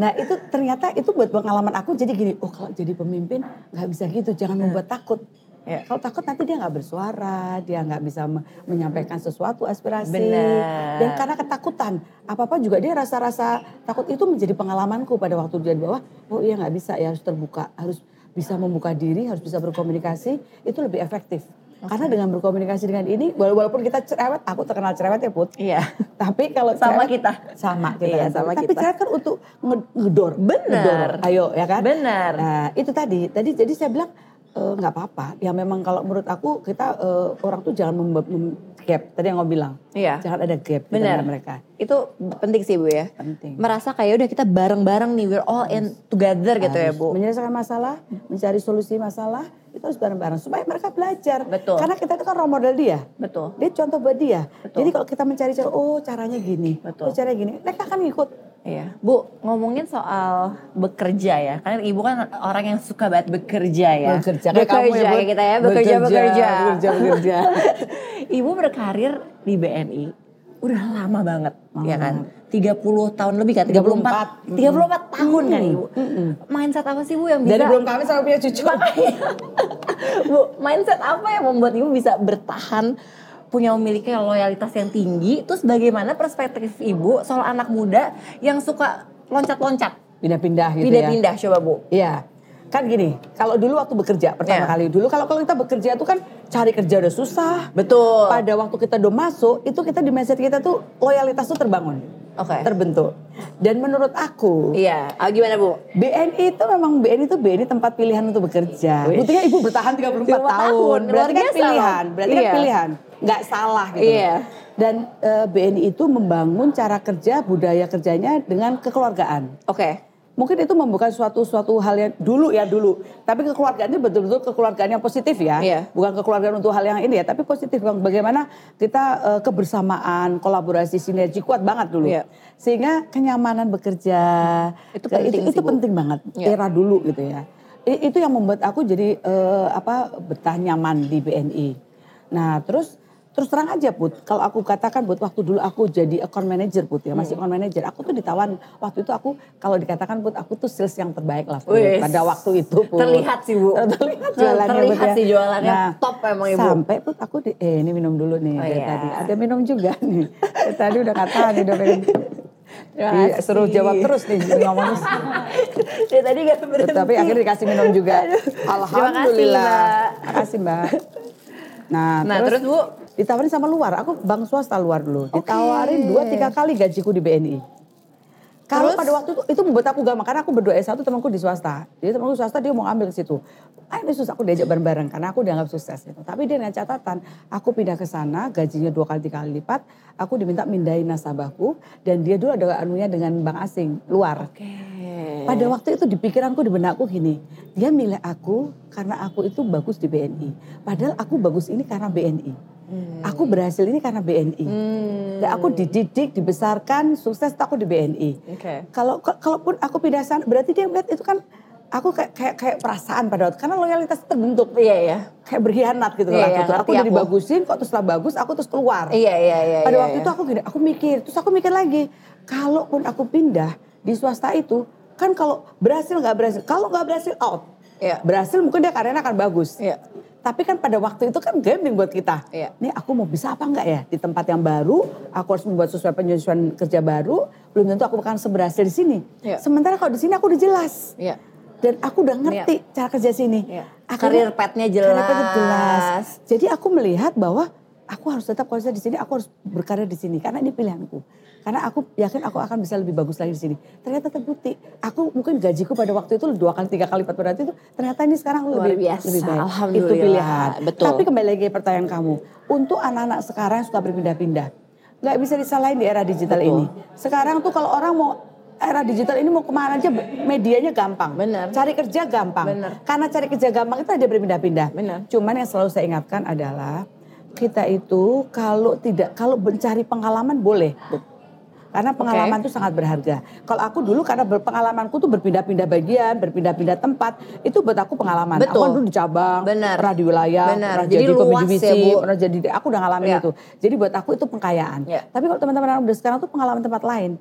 Nah, itu ternyata itu buat pengalaman aku jadi gini, oh kalau jadi pemimpin nggak bisa gitu, jangan membuat takut. Iya. Kalau takut nanti dia nggak bersuara, dia nggak bisa me- menyampaikan sesuatu aspirasi. Benar. Dan karena ketakutan, apa-apa juga dia rasa-rasa takut itu menjadi pengalamanku pada waktu dia di bawah. Oh iya nggak bisa ya harus terbuka, harus bisa membuka diri, harus bisa berkomunikasi, itu lebih efektif. Karena dengan berkomunikasi dengan ini, wala- walaupun kita cerewet, aku terkenal cerewet ya Put. Iya. <laughs> Tapi kalau Sama cerewet- kita. sama kita, Iya, sama Tapi kita. cerewet kan untuk nge- ngedor, Benar. Ayo ya kan. Benar. Nah itu tadi, tadi jadi saya bilang eh, nggak apa-apa. Ya memang kalau menurut aku kita eh, orang tuh jangan mem- mem- gap. Tadi yang bilang, Iya. jangan ada gap di antara mereka. Itu penting sih Bu ya. Penting. Merasa kayak udah kita bareng-bareng nih, we're all in together gitu ya Harus Bu. Menyelesaikan masalah, mencari solusi masalah, itu harus bareng-bareng supaya mereka belajar. Betul. Karena kita itu kan role model dia. Betul. Dia contoh buat dia. Betul. Jadi kalau kita mencari cara, oh caranya gini, Betul. oh caranya gini, mereka akan ngikut. Iya, Bu, ngomongin soal bekerja ya. Kan Ibu kan orang yang suka banget bekerja ya. Bekerja kayak kamu ya, bekerja kayak kita ya, bekerja bekerja. Bekerja, bekerja, bekerja. <laughs> Ibu berkarir di BNI udah lama banget, Lama ya kan. 30 tahun lebih kan? 34. 34 tahun kan Ibu. Mindset apa sih Bu yang bisa Dari belum kawin sampai punya cucu. <laughs> Bu, mindset apa yang membuat Ibu bisa bertahan punya memiliki loyalitas yang tinggi? Terus bagaimana perspektif Ibu soal anak muda yang suka loncat-loncat? Pindah-pindah gitu ya. Pindah-pindah coba Bu. Iya. Kan gini, kalau dulu waktu bekerja pertama Iya. kali dulu kalau kalau kita bekerja itu kan cari kerja udah susah. Betul. Pada waktu kita udah masuk, itu kita di mindset kita tuh loyalitas tuh terbangun, Oke. terbentuk. Dan menurut aku, Iya, ah, gimana Bu? BNI itu memang BNI itu BNI tempat pilihan untuk bekerja. Buktinya ibu bertahan 34 34 tahun. tahun, Berarti kan pilihan, berarti Iya. kan pilihan. Nggak salah gitu. Iya. Dan eh, BNI itu membangun cara kerja, budaya kerjanya dengan kekeluargaan. Oke. Mungkin itu membuka suatu suatu hal yang dulu ya dulu. Tapi kekeluargaan itu betul-betul kekeluargaan yang positif ya. Iya. Bukan kekeluargaan untuk hal yang ini ya, tapi positif. Bang. Bagaimana kita eh, kebersamaan, kolaborasi, sinergi kuat banget dulu. Iya. Sehingga kenyamanan bekerja Itu penting itu, sih, Bu. penting banget. Iya. Era dulu gitu ya. I- itu yang membuat aku jadi eh, apa betah nyaman di BNI. Nah, terus terus terang aja Put, kalau aku katakan Put waktu dulu aku jadi account manager Put ya, Hmm. masih account manager. Aku tuh ditawan waktu itu aku kalau dikatakan Put aku tuh sales yang terbaik lah Put, Wih, pada waktu itu Put. Terlihat sih Bu. Terlihat jualannya Put Terlihat ya. sih jualannya Nah, top emang Ibu. Sampai Put aku di, eh ini minum dulu nih Oh, dari iya. tadi. Ada minum juga <laughs> nih. Dari tadi udah katakan udah minum. Terima Iya, kasih. suruh jawab terus nih <laughs> ngomong Dari tadi gak berhenti. tapi akhirnya dikasih minum juga. Alhamdulillah. Mbak. Makasih Mbak. Nah, Nah, terus, Bu? Ditawarin sama luar. Aku bank swasta luar dulu. Ditawarin dua tiga kali gajiku di BNI. Kalau pada waktu itu itu membuat aku gampang karena aku berdua S1 temanku di swasta. Jadi temanku swasta dia mau ambil ke situ. Ah ini susah aku diajak bareng-bareng karena aku dianggap sukses gitu. Tapi dia dengan catatan aku pindah ke sana gajinya dua kali tiga kali lipat. Aku diminta mindahin nasabahku dan dia dulu ada anunya dengan bank asing luar. Oke. Pada waktu itu di pikiranku di benakku gini, dia milih aku karena aku itu bagus di BNI. Padahal aku bagus ini karena BNI. Aku berhasil ini karena BNI. Hmm. Dan aku dididik, dibesarkan, sukses aku di BNI. Oke. Kalau ka- kalaupun aku pindah sana, berarti dia melihat itu kan aku kayak kayak, kayak perasaan pada waktu karena loyalitas terbentuk Iya, iya. kayak berkhianat gitu Iya, lah iya, gitu. Aku udah dibagusin, kok terus setelah bagus aku terus keluar. Iya, iya, iya. Pada iya, waktu iya. itu aku gini, aku mikir, terus aku mikir lagi, kalaupun aku pindah di swasta itu, kan kalau berhasil nggak berhasil, kalau nggak berhasil out, Iya. berhasil mungkin dia karirnya akan bagus. Iya. Tapi kan pada waktu itu kan gambling buat kita. Iya. Ini aku mau bisa apa enggak ya di tempat yang baru, aku harus membuat sesuai penyesuaian kerja baru, belum tentu aku akan seberhasil di sini. Iya. Sementara kalau di sini aku udah jelas. Iya. Dan aku udah ngerti cara kerja sini. Iya. Akhirnya- Karir path-nya Karir path-nya jelas. jelas. Jadi aku melihat bahwa aku harus tetap kerja di sini, aku harus berkarya di sini karena ini pilihanku. Karena aku yakin aku akan bisa lebih bagus lagi di sini. Ternyata terbukti. Aku mungkin gajiku pada waktu itu dua kali tiga kali lipat pada waktu itu. Ternyata ini sekarang Luar lebih biasa. lebih baik. Alhamdulillah. Itu pilihan. Betul. Tapi kembali lagi pertanyaan kamu. Untuk anak-anak sekarang yang suka berpindah-pindah, nggak bisa disalahin di era digital Betul. ini. Sekarang tuh kalau orang mau era digital ini mau ke mana aja medianya gampang. Benar. Cari kerja gampang. Benar. Karena cari kerja gampang itu ada berpindah-pindah. Benar. Cuman yang selalu saya ingatkan adalah kita itu kalau tidak kalau mencari pengalaman boleh. Karena pengalaman itu sangat berharga. Kalau aku dulu karena berpengalamanku tuh berpindah-pindah bagian, berpindah-pindah tempat, itu buat aku pengalaman. Aku Betul. kan dulu di cabang, Benar. pernah di wilayah, Benar. pernah Jadi jadi, luas ya, divisi, Bu. pernah jadi aku udah ngalamin Ya. itu. Jadi buat aku itu pengkayaan. Ya. Tapi kalau teman-teman anak muda sekarang tuh pengalaman tempat lain.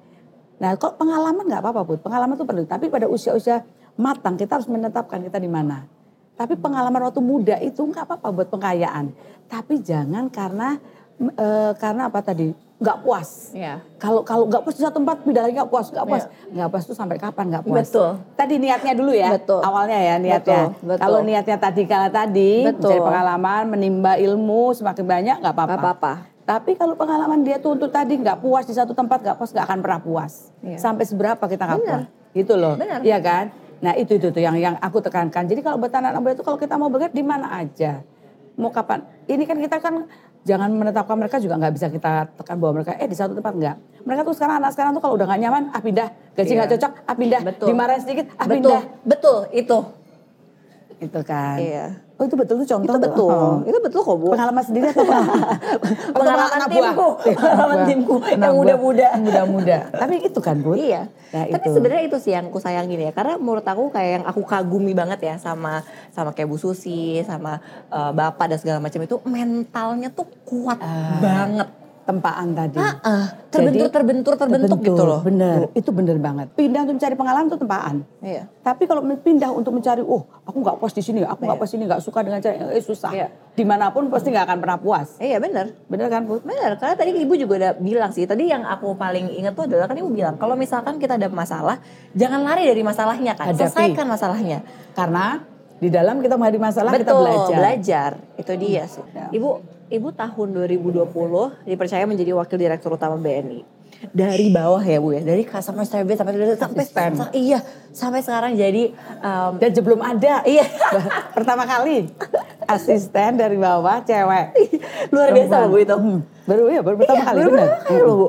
Nah, kalau pengalaman nggak apa-apa, Bud. Pengalaman itu perlu. Tapi pada usia-usia matang kita harus menetapkan kita di mana. Tapi pengalaman waktu muda itu nggak apa-apa buat pengkayaan. Tapi jangan karena eh, karena apa tadi nggak puas. Iya. Kalau kalau nggak puas di satu tempat pindah lagi nggak puas, nggak puas, Iya. nggak puas tuh sampai kapan nggak puas? Betul. Tadi niatnya dulu ya, Betul. awalnya ya niatnya. Betul, betul. Kalau niatnya tadi kala tadi Betul. mencari pengalaman, menimba ilmu semakin banyak nggak apa-apa. Nggak apa-apa. Tapi kalau pengalaman dia tuh untuk tadi nggak puas di satu tempat nggak puas nggak akan pernah puas. Iya. Sampai seberapa kita nggak puas, gitu loh. Benar. Iya kan? Nah itu itu tuh yang yang aku tekankan. Jadi kalau buat anak muda itu kalau kita mau bergerak di mana aja, mau kapan? Ini kan kita kan jangan menetapkan mereka juga nggak bisa kita tekan bahwa mereka eh di satu tempat nggak. Mereka tuh sekarang anak sekarang tuh kalau udah nggak nyaman ah pindah, gaji nggak Iya. cocok ah pindah, Betul. dimarahin sedikit ah Betul. pindah. Betul, itu. Itu kan. Iya. Oh itu betul tuh contoh. Itu betul. Oh. Itu betul kok, Bu. Pengalaman sendiri atau <laughs> pengalaman? Pengalaman anak timku. <laughs> buah? Pengalaman timku yang muda-muda. Muda-muda. Tapi itu kan Bu. Iya. Nah, Tapi sebenarnya itu sih yang aku sayangin ya. Karena menurut aku kayak yang aku kagumi banget ya sama sama kayak Bu Susi, sama eh, Bapak dan segala macam itu mentalnya tuh kuat Ah. banget. Tempaan tadi. Ah, ah, terbentur, Jadi, terbentur, terbentuk gitu loh. Bener, itu bener banget. Pindah untuk mencari pengalaman itu tempaan. Iya. Tapi kalau pindah untuk mencari, oh aku nggak puas di sini, aku nggak Iya. puas di sini, nggak suka dengan cara, eh, susah. Iya. Di mana pun pasti nggak akan pernah puas. Iya benar. Bener kan, Put? Benar, karena tadi ibu juga udah bilang sih. Tadi yang aku paling ingat tuh adalah kan ibu bilang kalau misalkan kita ada masalah, jangan lari dari masalahnya kan, Hadapi. selesaikan masalahnya. Karena di dalam kita menghadapi masalah kita Betul, belajar. belajar. Itu dia sih. Ya. Ibu, ibu tahun 2020 dipercaya menjadi wakil direktur utama BNI. Dari bawah ya bu ya, dari customer service sampai sampai Asisten. sa- iya sampai sekarang jadi um, Dan sebelum ada, iya <laughs> pertama kali asisten dari bawah cewek. luar biasa bu itu. Hmm, baru ya, baru pertama Iya, kali baru benar. kali loh, Bu.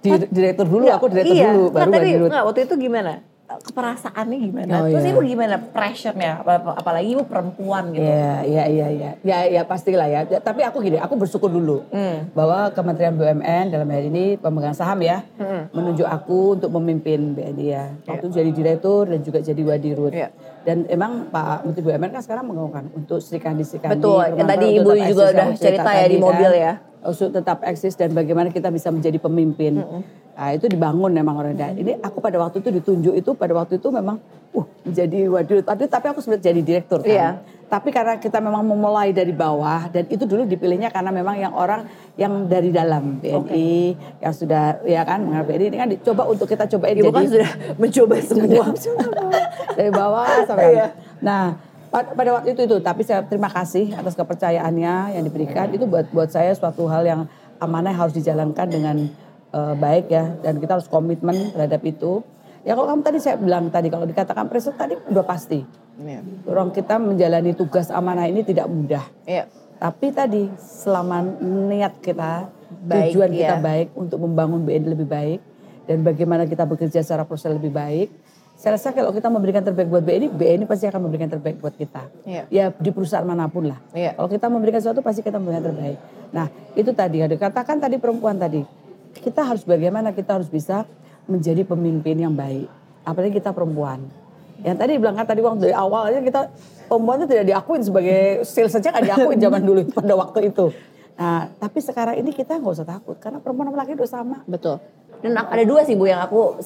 Di, direktur dulu, aku direktur iya. dulu, Nggak, baru tapi Wadirut. nggak, waktu itu gimana? Keperasaannya gimana? Oh, Terus iya. ibu gimana pressure-nya? Ap- Apalagi ibu perempuan gitu. Iya, iya, iya, iya. Ya, ya pastilah ya. Ya, Tapi aku gini, aku bersyukur dulu Hmm. bahwa Kementerian BUMN dalam hal ini pemegang saham ya Hmm. menunjuk aku untuk memimpin BNI ya. Waktu jadi direktur dan juga jadi wadirut. Iya. Dan emang Pak Menteri BUMN kan sekarang menggaungkan untuk Serikandi Serikandi. Betul, yang tadi Ibu juga udah cerita ya di mobil ya. Untuk tetap eksis dan bagaimana kita bisa menjadi pemimpin. Nah, itu dibangun memang orang dan ini aku pada waktu itu ditunjuk itu pada waktu itu memang uh menjadi wadirut. Tadi tapi aku sebenarnya jadi direktur kan. Iya. Tapi karena kita memang memulai dari bawah dan itu dulu dipilihnya karena memang yang orang yang dari dalam BNI yang sudah ya kan mengenal BNI ini kan dicoba untuk kita cobain Ibu jadi kan sudah <laughs> mencoba semua. dari bawah sampai Iya. Nah, pa- pada waktu itu itu tapi saya terima kasih atas kepercayaannya yang diberikan itu buat buat saya suatu hal yang amanah harus dijalankan dengan eh, baik ya dan kita harus komitmen terhadap itu. Ya kalau kamu tadi saya bilang tadi kalau dikatakan presiden tadi udah pasti. Iya. Orang kita menjalani tugas amanah ini tidak mudah. Iya. Tapi tadi selama niat kita, Baik, tujuan kita ya. baik untuk membangun BNI lebih baik dan bagaimana kita bekerja secara proses lebih baik. Saya rasa kalau kita memberikan terbaik buat BNI, BNI pasti akan memberikan terbaik buat kita. Iya. Ya di perusahaan mana pun lah. Iya. Kalau kita memberikan sesuatu pasti kita memberikan terbaik. Nah itu tadi ada katakan tadi perempuan tadi. Kita harus bagaimana kita harus bisa menjadi pemimpin yang baik. Apalagi kita perempuan. Yang tadi bilang kan tadi waktu dari awal aja kita perempuan itu tidak diakuin sebagai sales saja nggak diakuin <laughs> zaman dulu pada waktu itu. Nah tapi sekarang ini kita nggak usah takut karena perempuan sama laki udah sama. Betul. Dan ada dua sih Bu yang aku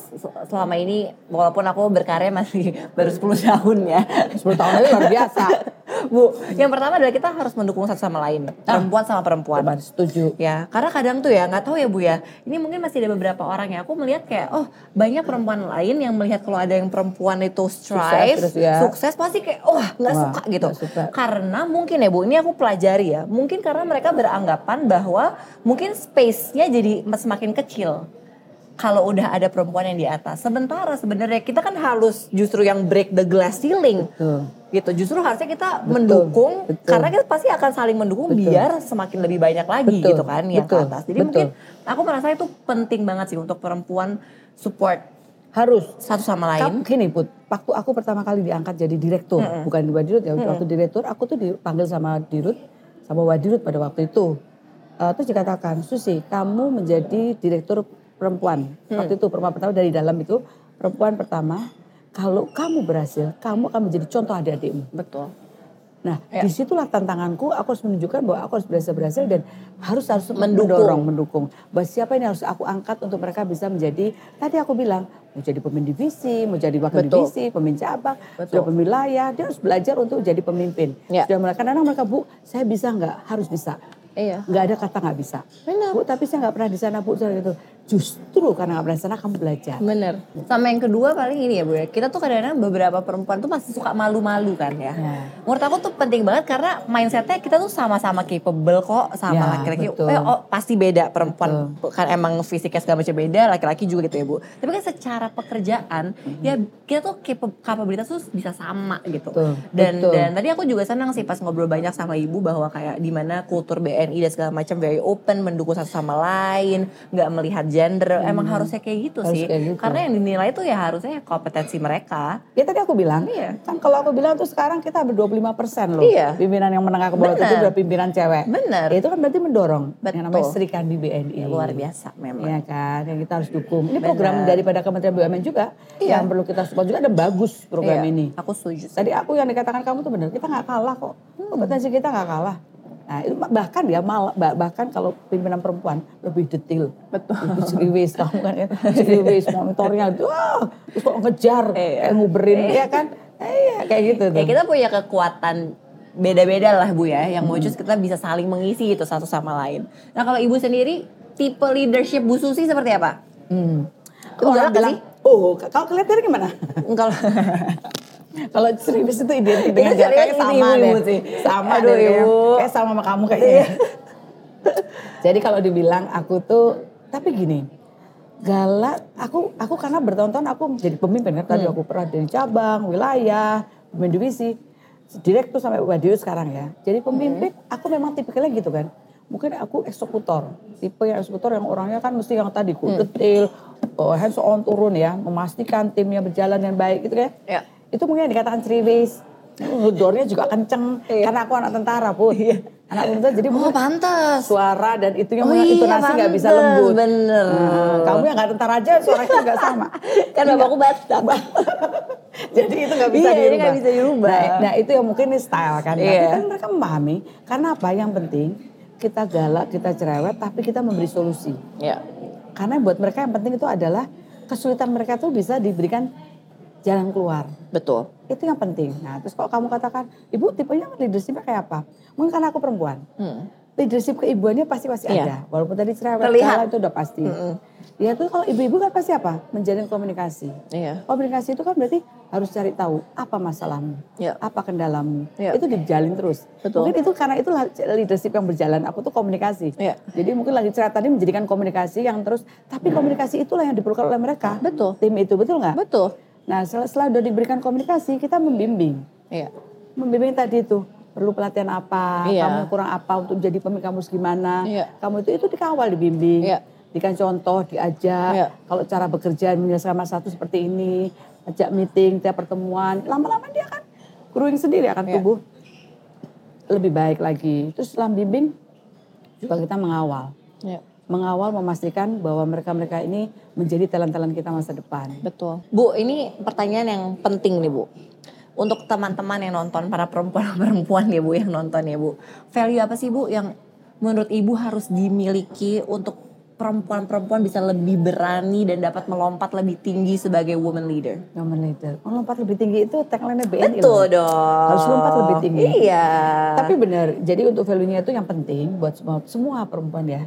selama ini walaupun aku berkarya masih <laughs> baru 10 tahun ya. 10 tahun aja luar biasa. <laughs> Bu, yang pertama adalah kita harus mendukung satu sama lain. Perempuan sama perempuan. Teman setuju. Ya, karena kadang tuh ya nggak tahu ya Bu ya. Ini mungkin masih ada beberapa orang yang aku melihat kayak oh banyak perempuan lain yang melihat kalau ada yang perempuan itu strive, terus ya. sukses pasti kayak oh nggak suka gitu. suka. Karena mungkin ya Bu, ini aku pelajari ya. Mungkin karena mereka beranggapan bahwa mungkin space-nya jadi semakin kecil kalau udah ada perempuan yang di atas. Sementara sebenarnya kita kan harus justru yang break the glass ceiling. Betul. Gitu. Justru harusnya kita mendukung betul. karena kita pasti akan saling mendukung Betul. biar semakin lebih banyak lagi Betul, gitu kan yang betul, ke atas. Jadi betul. mungkin aku merasa itu penting banget sih untuk perempuan support Harus. satu sama lain. Kamu gini Put, waktu aku pertama kali diangkat jadi direktur, bukan di Wadirut ya, waktu direktur aku tuh dipanggil sama Dirut, sama Wadirut pada waktu itu. Eh, terus dikatakan, Susi kamu menjadi direktur perempuan. Waktu itu perempuan pertama dari dalam itu, perempuan pertama, kalau kamu berhasil, kamu akan menjadi contoh adik-adikmu. Betul. Nah, Ya. di situlah tantanganku. Aku harus menunjukkan bahwa aku harus berhasil berhasil dan harus harus Mendukung. mendorong, mendukung. Bahwa siapa ini harus aku angkat untuk mereka bisa menjadi. Tadi aku bilang mau jadi pemimpin divisi, mau jadi wakil Betul. divisi, pemimpin cabang, sudah pemimpin wilayah. Dia harus belajar untuk jadi pemimpin. Ya. Sudah mereka kadang mereka bu, saya bisa nggak? Harus bisa. Iya. Nggak ada kata nggak bisa. Benar. Bu, tapi saya nggak pernah di sana bu. Gitu. Justru karena nggak pernah sana kamu belajar. Bener. Sama yang kedua paling ini ya Bu ya. Kita tuh kadang-kadang beberapa perempuan tuh masih suka malu-malu kan ya. Ya. Menurut aku tuh penting banget karena mindsetnya kita tuh sama-sama capable kok sama Ya, laki-laki. betul. Eh, oh, pasti beda perempuan kan emang fisiknya segala macam beda, laki-laki juga gitu ya Bu. Tapi kan secara pekerjaan ya kita tuh kapabilitas tuh bisa sama gitu. Betul, Dan betul. dan tadi aku juga senang sih pas ngobrol banyak sama Ibu bahwa kayak di mana kultur BNI dan segala macam very open, mendukung satu sama lain, nggak melihat gender. Emang harusnya kayak gitu Hmm. Harus sih. kayak gitu. Karena yang dinilai tuh ya harusnya kompetensi mereka. Ya tadi aku bilang, Iya. kan kalau aku bilang tuh sekarang kita hampir 25 persen loh. Iya. Pimpinan yang menengah ke bawah itu udah pimpinan cewek. Bener. Ya, itu kan berarti mendorong. Betul. Yang namanya Sri Kandi BNI. Ya, luar biasa memang. Iya kan, yang kita harus dukung. Ini Bener. program daripada Kementerian BUMN juga. Iya. Yang perlu kita support juga dan bagus program Iya, ini. Aku setuju. Tadi aku yang dikatakan kamu tuh benar, kita nggak kalah kok. Hmm. Kompetensi kita nggak kalah. Nah, itu bahkan ya malah bah- bahkan kalau pimpinan perempuan lebih detail. Betul. Lebih serius kamu kan ya. <laughs> Serius monitornya wah, terus kok ngejar Iya. kayak nguberin ya kan. Eh, Iya, kayak gitu tuh. Ya kita punya kekuatan beda-beda lah Bu ya, yang mau kita bisa saling mengisi itu satu sama lain. Nah kalau Ibu sendiri, tipe leadership Bu Susi seperti apa? Hmm. Itu galak gak sih? oh, kalau kelihatannya gimana? Kalau <laughs> kalau serius itu identik dengan kayaknya itu sama ibu-ibu deh. sih. Sama Aduh, deh, Ibu. kayak sama sama kamu kayaknya. <laughs> Jadi kalau dibilang aku tuh, tapi gini, galak, aku aku karena bertahun-tahun aku jadi pemimpin kan, tadi aku pernah dari cabang, wilayah, pemimpin divisi, direktur sampai radio sekarang ya. Jadi pemimpin, aku memang tipikalnya gitu kan. Mungkin aku eksekutor, tipe yang eksekutor yang orangnya kan mesti yang tadi ku detail, oh, hands on turun ya, memastikan timnya berjalan dengan baik gitu kan. Ya. Itu mungkin yang dikatakan seriwis. Ngedornya juga kenceng, karena aku anak tentara pun. Anak tentara jadi Oh pantas. suara dan itu yang Oh itu iya, nasi nggak bisa lembut. bener. Nah, kamu yang nggak tentara aja suaranya nggak sama. <laughs> Kan bapakku Batak. <laughs> Jadi itu nggak bisa Iya, dirubah. bisa dirubah. Nah, nah, itu yang mungkin ini style kan. Tapi Iya. kan mereka memahami. Karena apa? Yang penting kita galak, kita cerewet, tapi kita memberi solusi. Ya. Karena buat mereka yang penting itu adalah kesulitan mereka tuh bisa diberikan jalan keluar. Betul. Itu yang penting. Nah, terus kalau kamu katakan, ibu tipenya leadershipnya kayak apa? Mungkin karena aku perempuan. Hmm. Leadership keibuannya pasti pasti Iya. ada. Walaupun tadi cerewet, Terlihat. itu udah pasti. Ya itu kalau ibu-ibu kan pasti apa? Menjalin komunikasi. Iya. Komunikasi itu kan berarti harus cari tahu apa masalahmu, Iya. apa kendalamu. Iya. Itu dijalin terus. Betul. Mungkin itu karena itu leadership yang berjalan. Aku tuh komunikasi. Iya. Jadi mungkin lagi cerita tadi menjadikan komunikasi yang terus. Tapi komunikasi itulah yang diperlukan oleh mereka. Betul. Tim itu betul nggak? Betul. Nah setelah, setelah udah diberikan komunikasi kita membimbing. Iya. Membimbing tadi itu perlu pelatihan apa, Iya. kamu kurang apa untuk jadi pemimpin kamu gimana. Iya. Kamu itu itu dikawal dibimbing. Iya. Dikasih contoh, diajak. Iya. Kalau cara bekerja menyelesaikan masalah satu seperti ini, ajak meeting, tiap pertemuan, lama-lama dia akan growing sendiri akan Iya. tumbuh lebih baik lagi. Terus setelah bimbing juga kita mengawal. Iya. Mengawal memastikan bahwa mereka-mereka ini menjadi talent-talent kita masa depan. Betul. Bu, ini pertanyaan yang penting nih Bu. Untuk teman-teman yang nonton, para perempuan-perempuan ya Bu yang nonton ya Bu. Value apa sih Bu yang menurut Ibu harus dimiliki untuk perempuan-perempuan bisa lebih berani dan dapat melompat lebih tinggi sebagai woman leader? Women leader. Oh, lompat lebih tinggi itu tagline BNI. Betul loh. dong. Harus lompat lebih tinggi. Iya. Tapi benar, jadi untuk value-nya itu yang penting buat semua, semua perempuan ya.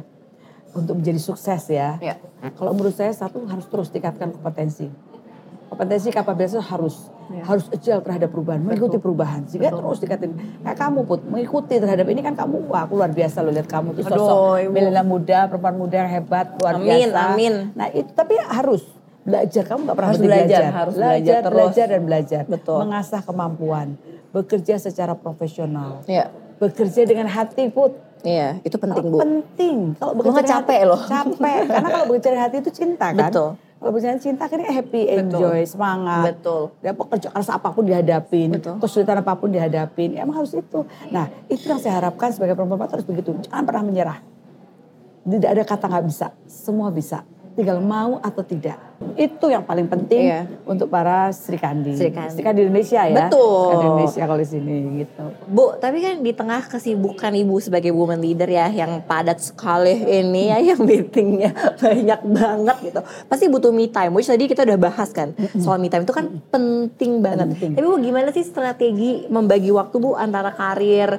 Untuk menjadi sukses ya. Iya. Kalau menurut saya satu harus terus tingkatkan kompetensi. Kompetensi kapabilitas harus Iya. harus agile terhadap perubahan, mengikuti perubahan. Sehingga terus tingkatin. Kayak kamu put, mengikuti terhadap ini kan kamu, wah aku luar biasa loh lihat kamu tuh sosok milenial muda, perempuan muda yang hebat, luar Amin, biasa. amin. Nah itu tapi harus belajar, kamu gak pernah Harus belajar, belajar. harus belajar belajar, terus. belajar dan belajar. Betul. Mengasah kemampuan, bekerja secara profesional, Iya. bekerja dengan hati put. Iya, itu penting Bu. Penting. Kalau nggak dari capek hati- loh. Capek. Karena kalau bekerja hati itu cinta kan. Betul. Kalau bekerja cinta kan happy, Betul. enjoy, semangat. Betul. Dia pekerja keras apa pun dihadapin, Betul. kesulitan apa pun dihadapin. Emang harus itu. Nah itu yang saya harapkan sebagai perempuan harus begitu. Jangan pernah menyerah. Tidak ada kata nggak bisa, semua bisa. Tinggal mau atau tidak. Itu yang paling penting Iya. untuk para Sri Kandi. Sri Kandi. Sri Kandi Indonesia ya. Betul. Sri Kandi Indonesia kalau di sini gitu. Bu, tapi kan di tengah kesibukan ibu sebagai woman leader ya yang padat sekali ini ya yang meetingnya <laughs> banyak banget gitu. Pasti butuh me time. Which tadi kita udah bahas kan soal me time itu kan penting banget. Penting. Tapi bu gimana sih strategi membagi waktu bu antara karir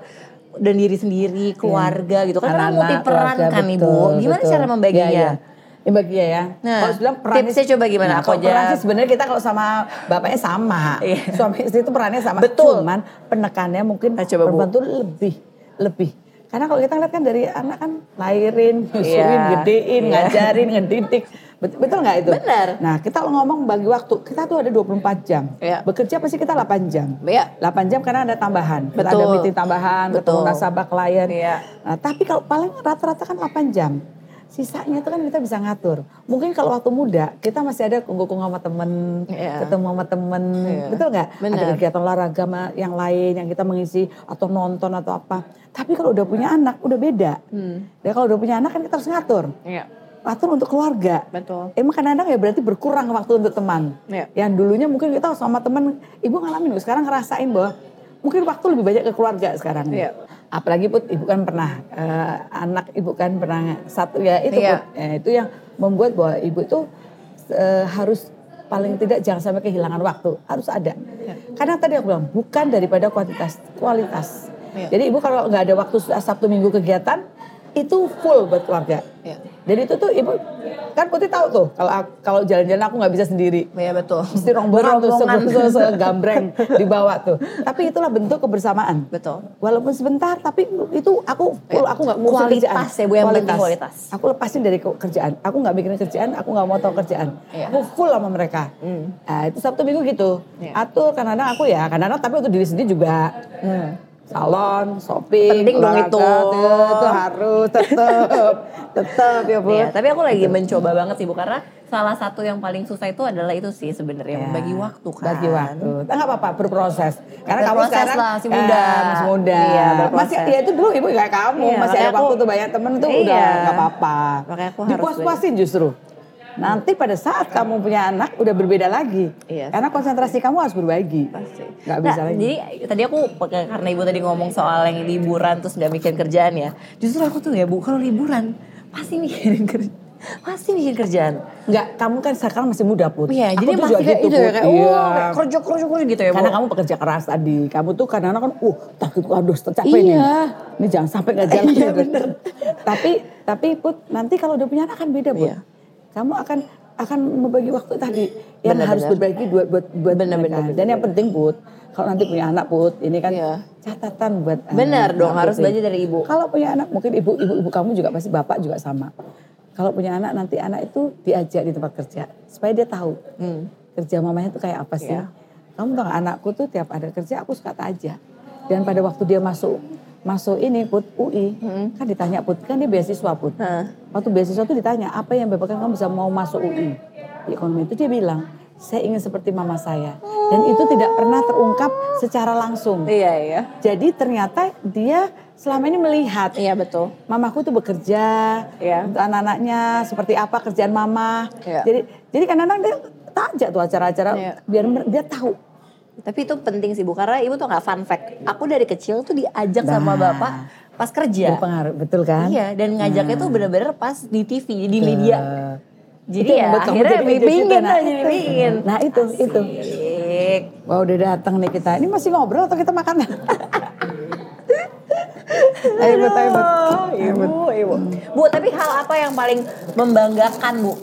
dan diri sendiri, keluarga gitu kan? Karena multi peran kan ibu. Gimana betul. cara membaginya? Iya, iya. Ya baginya ya. Nah, kalau bilang perannya tipsnya coba gimana? Aku kalau aja- peran sih sebenarnya kita kalau sama bapaknya sama. Iya. Suami istri itu perannya sama. Betul. Cuman penekannya mungkin Nah, coba, Bu. perempuan tuh lebih lebih. Karena kalau kita lihat kan dari anak kan lahirin, nyusuin, Iya. gedein, Iya. ngajarin, ngedidik. Betul, betul nggak itu? Benar. Nah, kita kalau ngomong bagi waktu, kita tuh ada 24 jam. Iya. Bekerja pasti kita 8 jam. Iya. 8 jam karena ada tambahan. Kita ada Betul. meeting tambahan, ketemu Betul. nasabah klien. Iya. Nah, tapi kalau paling rata-rata kan 8 jam. Sisanya itu kan kita bisa ngatur. Mungkin kalau waktu muda kita masih ada kunggu-kunggu sama temen, Iya. ketemu sama temen, Iya. betul nggak? Ada kegiatan olahraga yang lain yang kita mengisi atau nonton atau apa. Tapi kalau udah punya anak udah beda. Hmm. Dan kalau udah punya anak kan kita harus ngatur. Iya. Ngatur untuk keluarga. Betul. Emang kadang-kadang ya berarti berkurang waktu untuk teman. Iya. Yang dulunya mungkin kita sama teman, ibu ngalamin sekarang ngerasain bahwa mungkin waktu lebih banyak ke keluarga sekarang. Iya. Apalagi put ibu kan pernah eh, anak ibu kan pernah satu ya itu Iya. Put. Eh, itu yang membuat bahwa ibu tuh eh, harus paling tidak jangan sampai kehilangan waktu harus ada karena tadi aku bilang bukan daripada kuantitas kualitas Iya. jadi ibu kalau nggak ada waktu sabtu minggu kegiatan itu full buat keluarga Iya. Jadi itu tuh ibu kan putih tahu tuh kalau kalau jalan-jalan aku nggak bisa sendiri Iya betul. mesti rombongan tuh se- se- segambreng dibawa tuh tapi itulah bentuk kebersamaan Betul. walaupun sebentar tapi itu aku full aku nggak ngurus Kualitas kerjaan ya, Bu, yang penting kualitas. aku lepasin dari ke- kerjaan aku nggak mikirin kerjaan aku nggak mau tahu kerjaan Iya. aku full sama mereka Hmm. nah, itu sabtu minggu gitu Iya. atur kadang-kadang aku ya kadang-kadang tapi untuk diri sendiri juga Hmm. Salon shopping Penting dong itu. tuh, itu harus tetep <laughs> tetep ya bu Iya, tapi aku lagi mencoba banget sih Bu karena salah satu yang paling susah itu adalah itu sih sebenarnya Ya, membagi waktu kan. Bagi waktu. Nah, nggak apa-apa, berproses. Karena kamu sekarang lah, masih muda. eh, masih muda. Iya, masih ya itu dulu ibu kayak kamu, Iya, masih ada aku- waktu tuh banyak temen tuh Iya. udah nggak apa-apa. Makanya aku harus Dipuas-puasin justru. Nanti pada saat kamu punya anak udah berbeda lagi. Iya. Karena konsentrasi kamu harus berbagi. Pasti. Bisa Nah, lagi. Jadi tadi aku karena ibu tadi ngomong soal yang liburan terus nggak mikirin kerjaan ya. Justru aku tuh ya bu kalau liburan pasti mikirin kerja, pasti mikirin kerjaan. Enggak, kamu kan sekarang masih muda put. Iya, Aku jadi masih kayak gitu, itu ya kayak Iya. oh kayak kerja kerja kerja gitu ya bu. Karena kamu bekerja keras tadi, kamu tuh kadang-kadang kan, uh takut aduh nih. Iya. Ini jangan sampai nggak jalan. Iya, gitu. tapi tapi put nanti kalau udah punya anak kan beda put. Iya. Kamu akan akan membagi waktu tadi yang Benar, harus berbagi buat buat buat Benar, mereka. benar, benar, Dan yang penting put, kalau nanti punya anak put, ini kan Iya. catatan buat Benar dong, Yang harus belajar dari ibu. Kalau punya anak mungkin ibu ibu ibu kamu juga pasti bapak juga sama. Kalau punya anak nanti anak itu diajak di tempat kerja supaya dia tahu Hmm. kerja mamanya tuh kayak apa sih. Iya. Kamu tahu anakku tuh tiap ada kerja aku suka aja. Dan pada waktu dia masuk masuk ini put UI kan ditanya put kan dia beasiswa put. Hah. Waktu beasiswa tuh ditanya apa yang bapak kamu bisa mau masuk UI di ekonomi itu dia bilang saya ingin seperti mama saya dan itu tidak pernah terungkap secara langsung. Iya iya. Jadi ternyata dia selama ini melihat Iya betul. mamaku tuh bekerja Iya. untuk anak-anaknya seperti apa kerjaan mama. Iya. Jadi jadi kadang-kadang dia tajak tuh acara-acara Iya. biar dia tahu. Tapi itu penting sih bu karena ibu tuh nggak fun fact. Aku dari kecil tuh diajak sama Nah. bapak pas kerja. Berpengaruh, betul kan? Iya dan ngajaknya tuh bener-bener pas di TV di media. Eh, Jadi itu ya akhirnya jadi pingin nah, jadi itu. pingin. Nah itu itu. Asik. Wah udah datang nih kita. Ini masih ngobrol atau kita makan? <laughs> ayo Bud. Ibu, ibu. Bu, tapi hal apa yang paling membanggakan Bu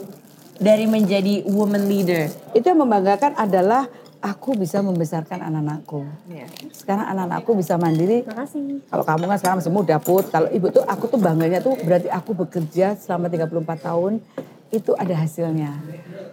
dari menjadi woman leader? Itu yang membanggakan adalah aku bisa membesarkan anak-anakku. Iya. Sekarang anak-anakku bisa mandiri. Makasih. Kalau kamu kan sekarang masih muda put. Kalau ibu tuh aku tuh bangganya tuh berarti aku bekerja selama 34 tahun itu ada hasilnya.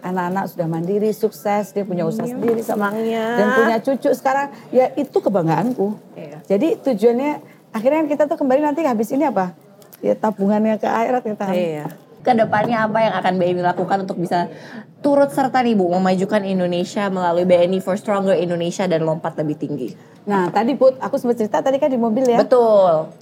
Anak-anak sudah mandiri, sukses, dia punya usaha sendiri sama Senangnya. dan punya cucu sekarang. Ya itu kebanggaanku. Iya. Jadi tujuannya akhirnya kita tuh kembali nanti habis ini apa? Ya tabungannya ke akhirat kita. Iya. Ke depannya apa yang akan BNI lakukan untuk bisa turut serta nih Bu memajukan Indonesia melalui BNI for Stronger Indonesia dan lompat lebih tinggi? Nah tadi Put, aku sempat cerita tadi kan di mobil ya. Betul.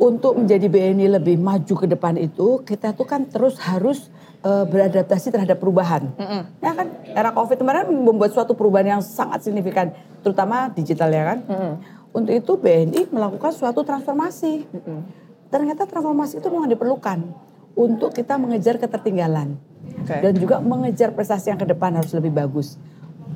untuk menjadi BNI lebih maju ke depan itu kita tuh kan terus harus eh, beradaptasi terhadap perubahan. Ya kan era Covid kemarin membuat suatu perubahan yang sangat signifikan terutama digital ya kan. Untuk itu BNI melakukan suatu transformasi. Ternyata transformasi itu memang diperlukan untuk kita mengejar ketertinggalan Oke. dan juga mengejar prestasi yang ke depan harus lebih bagus.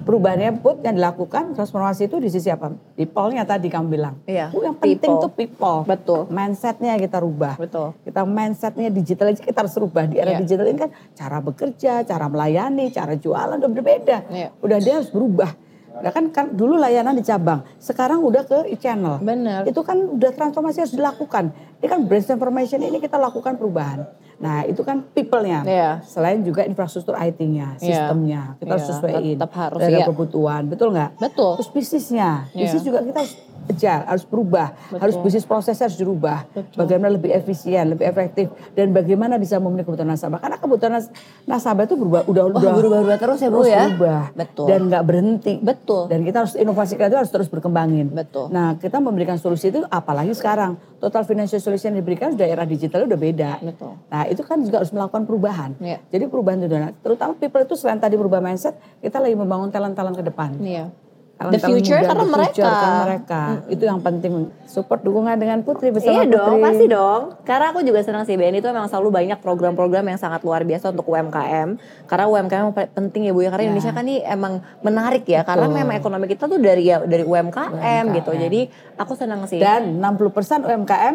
Perubahannya put yang dilakukan transformasi itu di sisi apa? People-nya tadi kamu bilang. Iya, Bu, yang penting people. tuh people. Betul. Mindsetnya kita rubah. Betul. Kita mindsetnya digital aja kita harus rubah. Di era Iya. digital ini kan cara bekerja, cara melayani, cara jualan udah berbeda. Iya. Udah dia harus berubah. Udah kan, kan dulu layanan di cabang, sekarang udah ke e-channel. Benar. Itu kan udah transformasi harus dilakukan. Ini kan brand information ini kita lakukan perubahan. Nah itu kan people-nya. Iya. Selain juga infrastruktur IT-nya, Iya. sistemnya. Kita harus Iya, sesuaiin. tetap harus, Terhadap iya. kebutuhan, betul nggak? Betul. Terus bisnisnya, Iya. bisnis juga kita harus kejar, harus berubah, Betul. harus bisnis prosesnya harus dirubah. Betul. Bagaimana lebih efisien, lebih efektif, dan bagaimana bisa memenuhi kebutuhan nasabah. Karena kebutuhan nas- nasabah itu berubah, udah Wah, udah berubah-ubah terus ya, Bu, terus ya? berubah. Betul. Dan nggak berhenti. Betul. Dan kita harus inovasi kita itu harus terus berkembangin. Betul. Nah kita memberikan solusi itu apalagi sekarang total financial solution yang diberikan sudah era digital udah beda. Betul. Nah itu kan juga harus melakukan perubahan. Iya. Jadi perubahan itu, nah, terutama people itu selain tadi berubah mindset, kita lagi membangun talent-talent ke depan. Iya. The future muda, karena the future mereka. kan mereka. Itu yang penting. Support dukungan dengan Putri Iya bersama Putri. dong, pasti dong. Karena aku juga senang sih BNI itu memang selalu banyak program-program yang sangat luar biasa untuk UMKM. Karena UMKM penting ya Bu ya. Karena Ya. Indonesia kan ini emang menarik ya. Karena Betul. memang ekonomi kita tuh dari ya dari UMKM, UMKM. gitu. Jadi aku senang sih. Dan 60% UMKM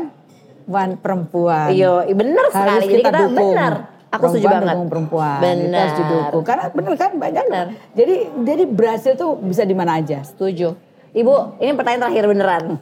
wan perempuan. Iya, bener sekali. Harus Jadi kita kita dukung. benar. Aku setuju banget. perempuan. Itu Benar. harus didukung. Karena bener kan banyak. Benar. Jadi jadi berhasil tuh bisa di mana aja. Setuju. Ibu, ini pertanyaan terakhir beneran. <laughs>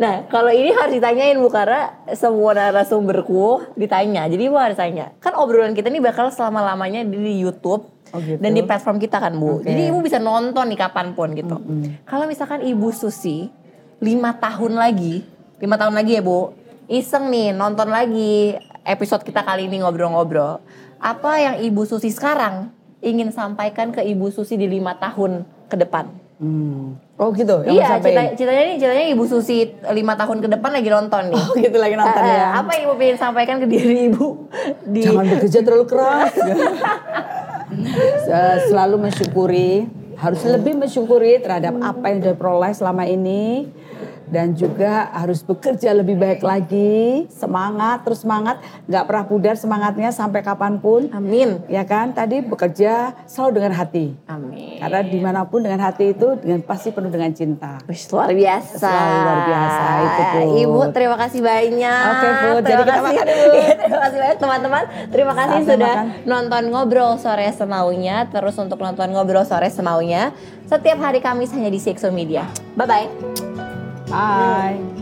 nah, kalau ini harus ditanyain Bu karena semua narasumberku ditanya. Jadi Ibu harus tanya. Kan obrolan kita ini bakal selama-lamanya di YouTube Oh, gitu. dan di platform kita kan Bu. Oke. Jadi Ibu bisa nonton nih kapan pun gitu. Kalau misalkan Ibu Susi lima tahun lagi, lima tahun lagi ya Bu, iseng nih nonton lagi episode kita kali ini ngobrol-ngobrol. Apa yang Ibu Susi sekarang ingin sampaikan ke Ibu Susi di lima tahun ke depan? Hmm. Oh gitu. Yang iya, cita, citanya nih, citanya Ibu Susi lima tahun ke depan lagi nonton nih. <laughs> Oh gitu lagi nonton Eh, ya. Apa yang Ibu pengen sampaikan ke diri Ibu di Jangan bekerja terlalu keras. <laughs> Se- Selalu mensyukuri, harus lebih mensyukuri terhadap apa yang sudah peroleh selama ini dan juga harus bekerja lebih baik lagi, semangat terus semangat, nggak pernah pudar semangatnya sampai kapan pun. Amin. Ya kan, tadi bekerja selalu dengan hati. Amin. Karena di mana pun dengan hati itu dengan pasti penuh dengan cinta. Wih, luar biasa. Selalu luar biasa, itu, Put. Ibu terima kasih banyak. Oke, Put. Jadi Terima kita kasih. makan dulu. <laughs> Terima kasih banyak teman-teman. Terima kasih Saatnya sudah makan. nonton ngobrol sore semaunya. Terus untuk nonton ngobrol sore semaunya setiap hari Kamis hanya di CXO Media. Bye bye. Bye.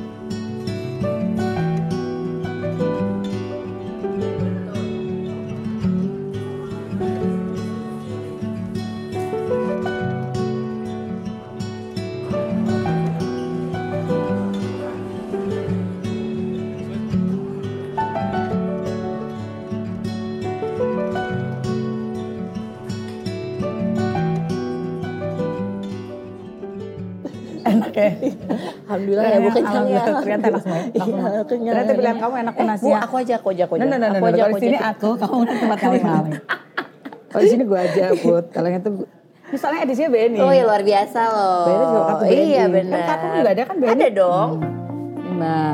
Alhamdulillah ya Bu kenyang ya. Alhamdulillah, ternyata enak. Iya, kenyang. Ternyata pilihan kamu enak Eh, nasi Bu, aku aja, aku aja, aku aja. Nah, nah, nah, aku nah, aja, kalau aku di sini aja. aku, kamu tempat ngaling-ngaling. <laughs> Kalau di sini gue aja, Put. Kalau yang itu, misalnya edisinya BNI. Oh ya luar biasa loh. BNI juga kartu BNI. Iya Kan benar. kartu juga ada kan BNI? Ada dong. Nah,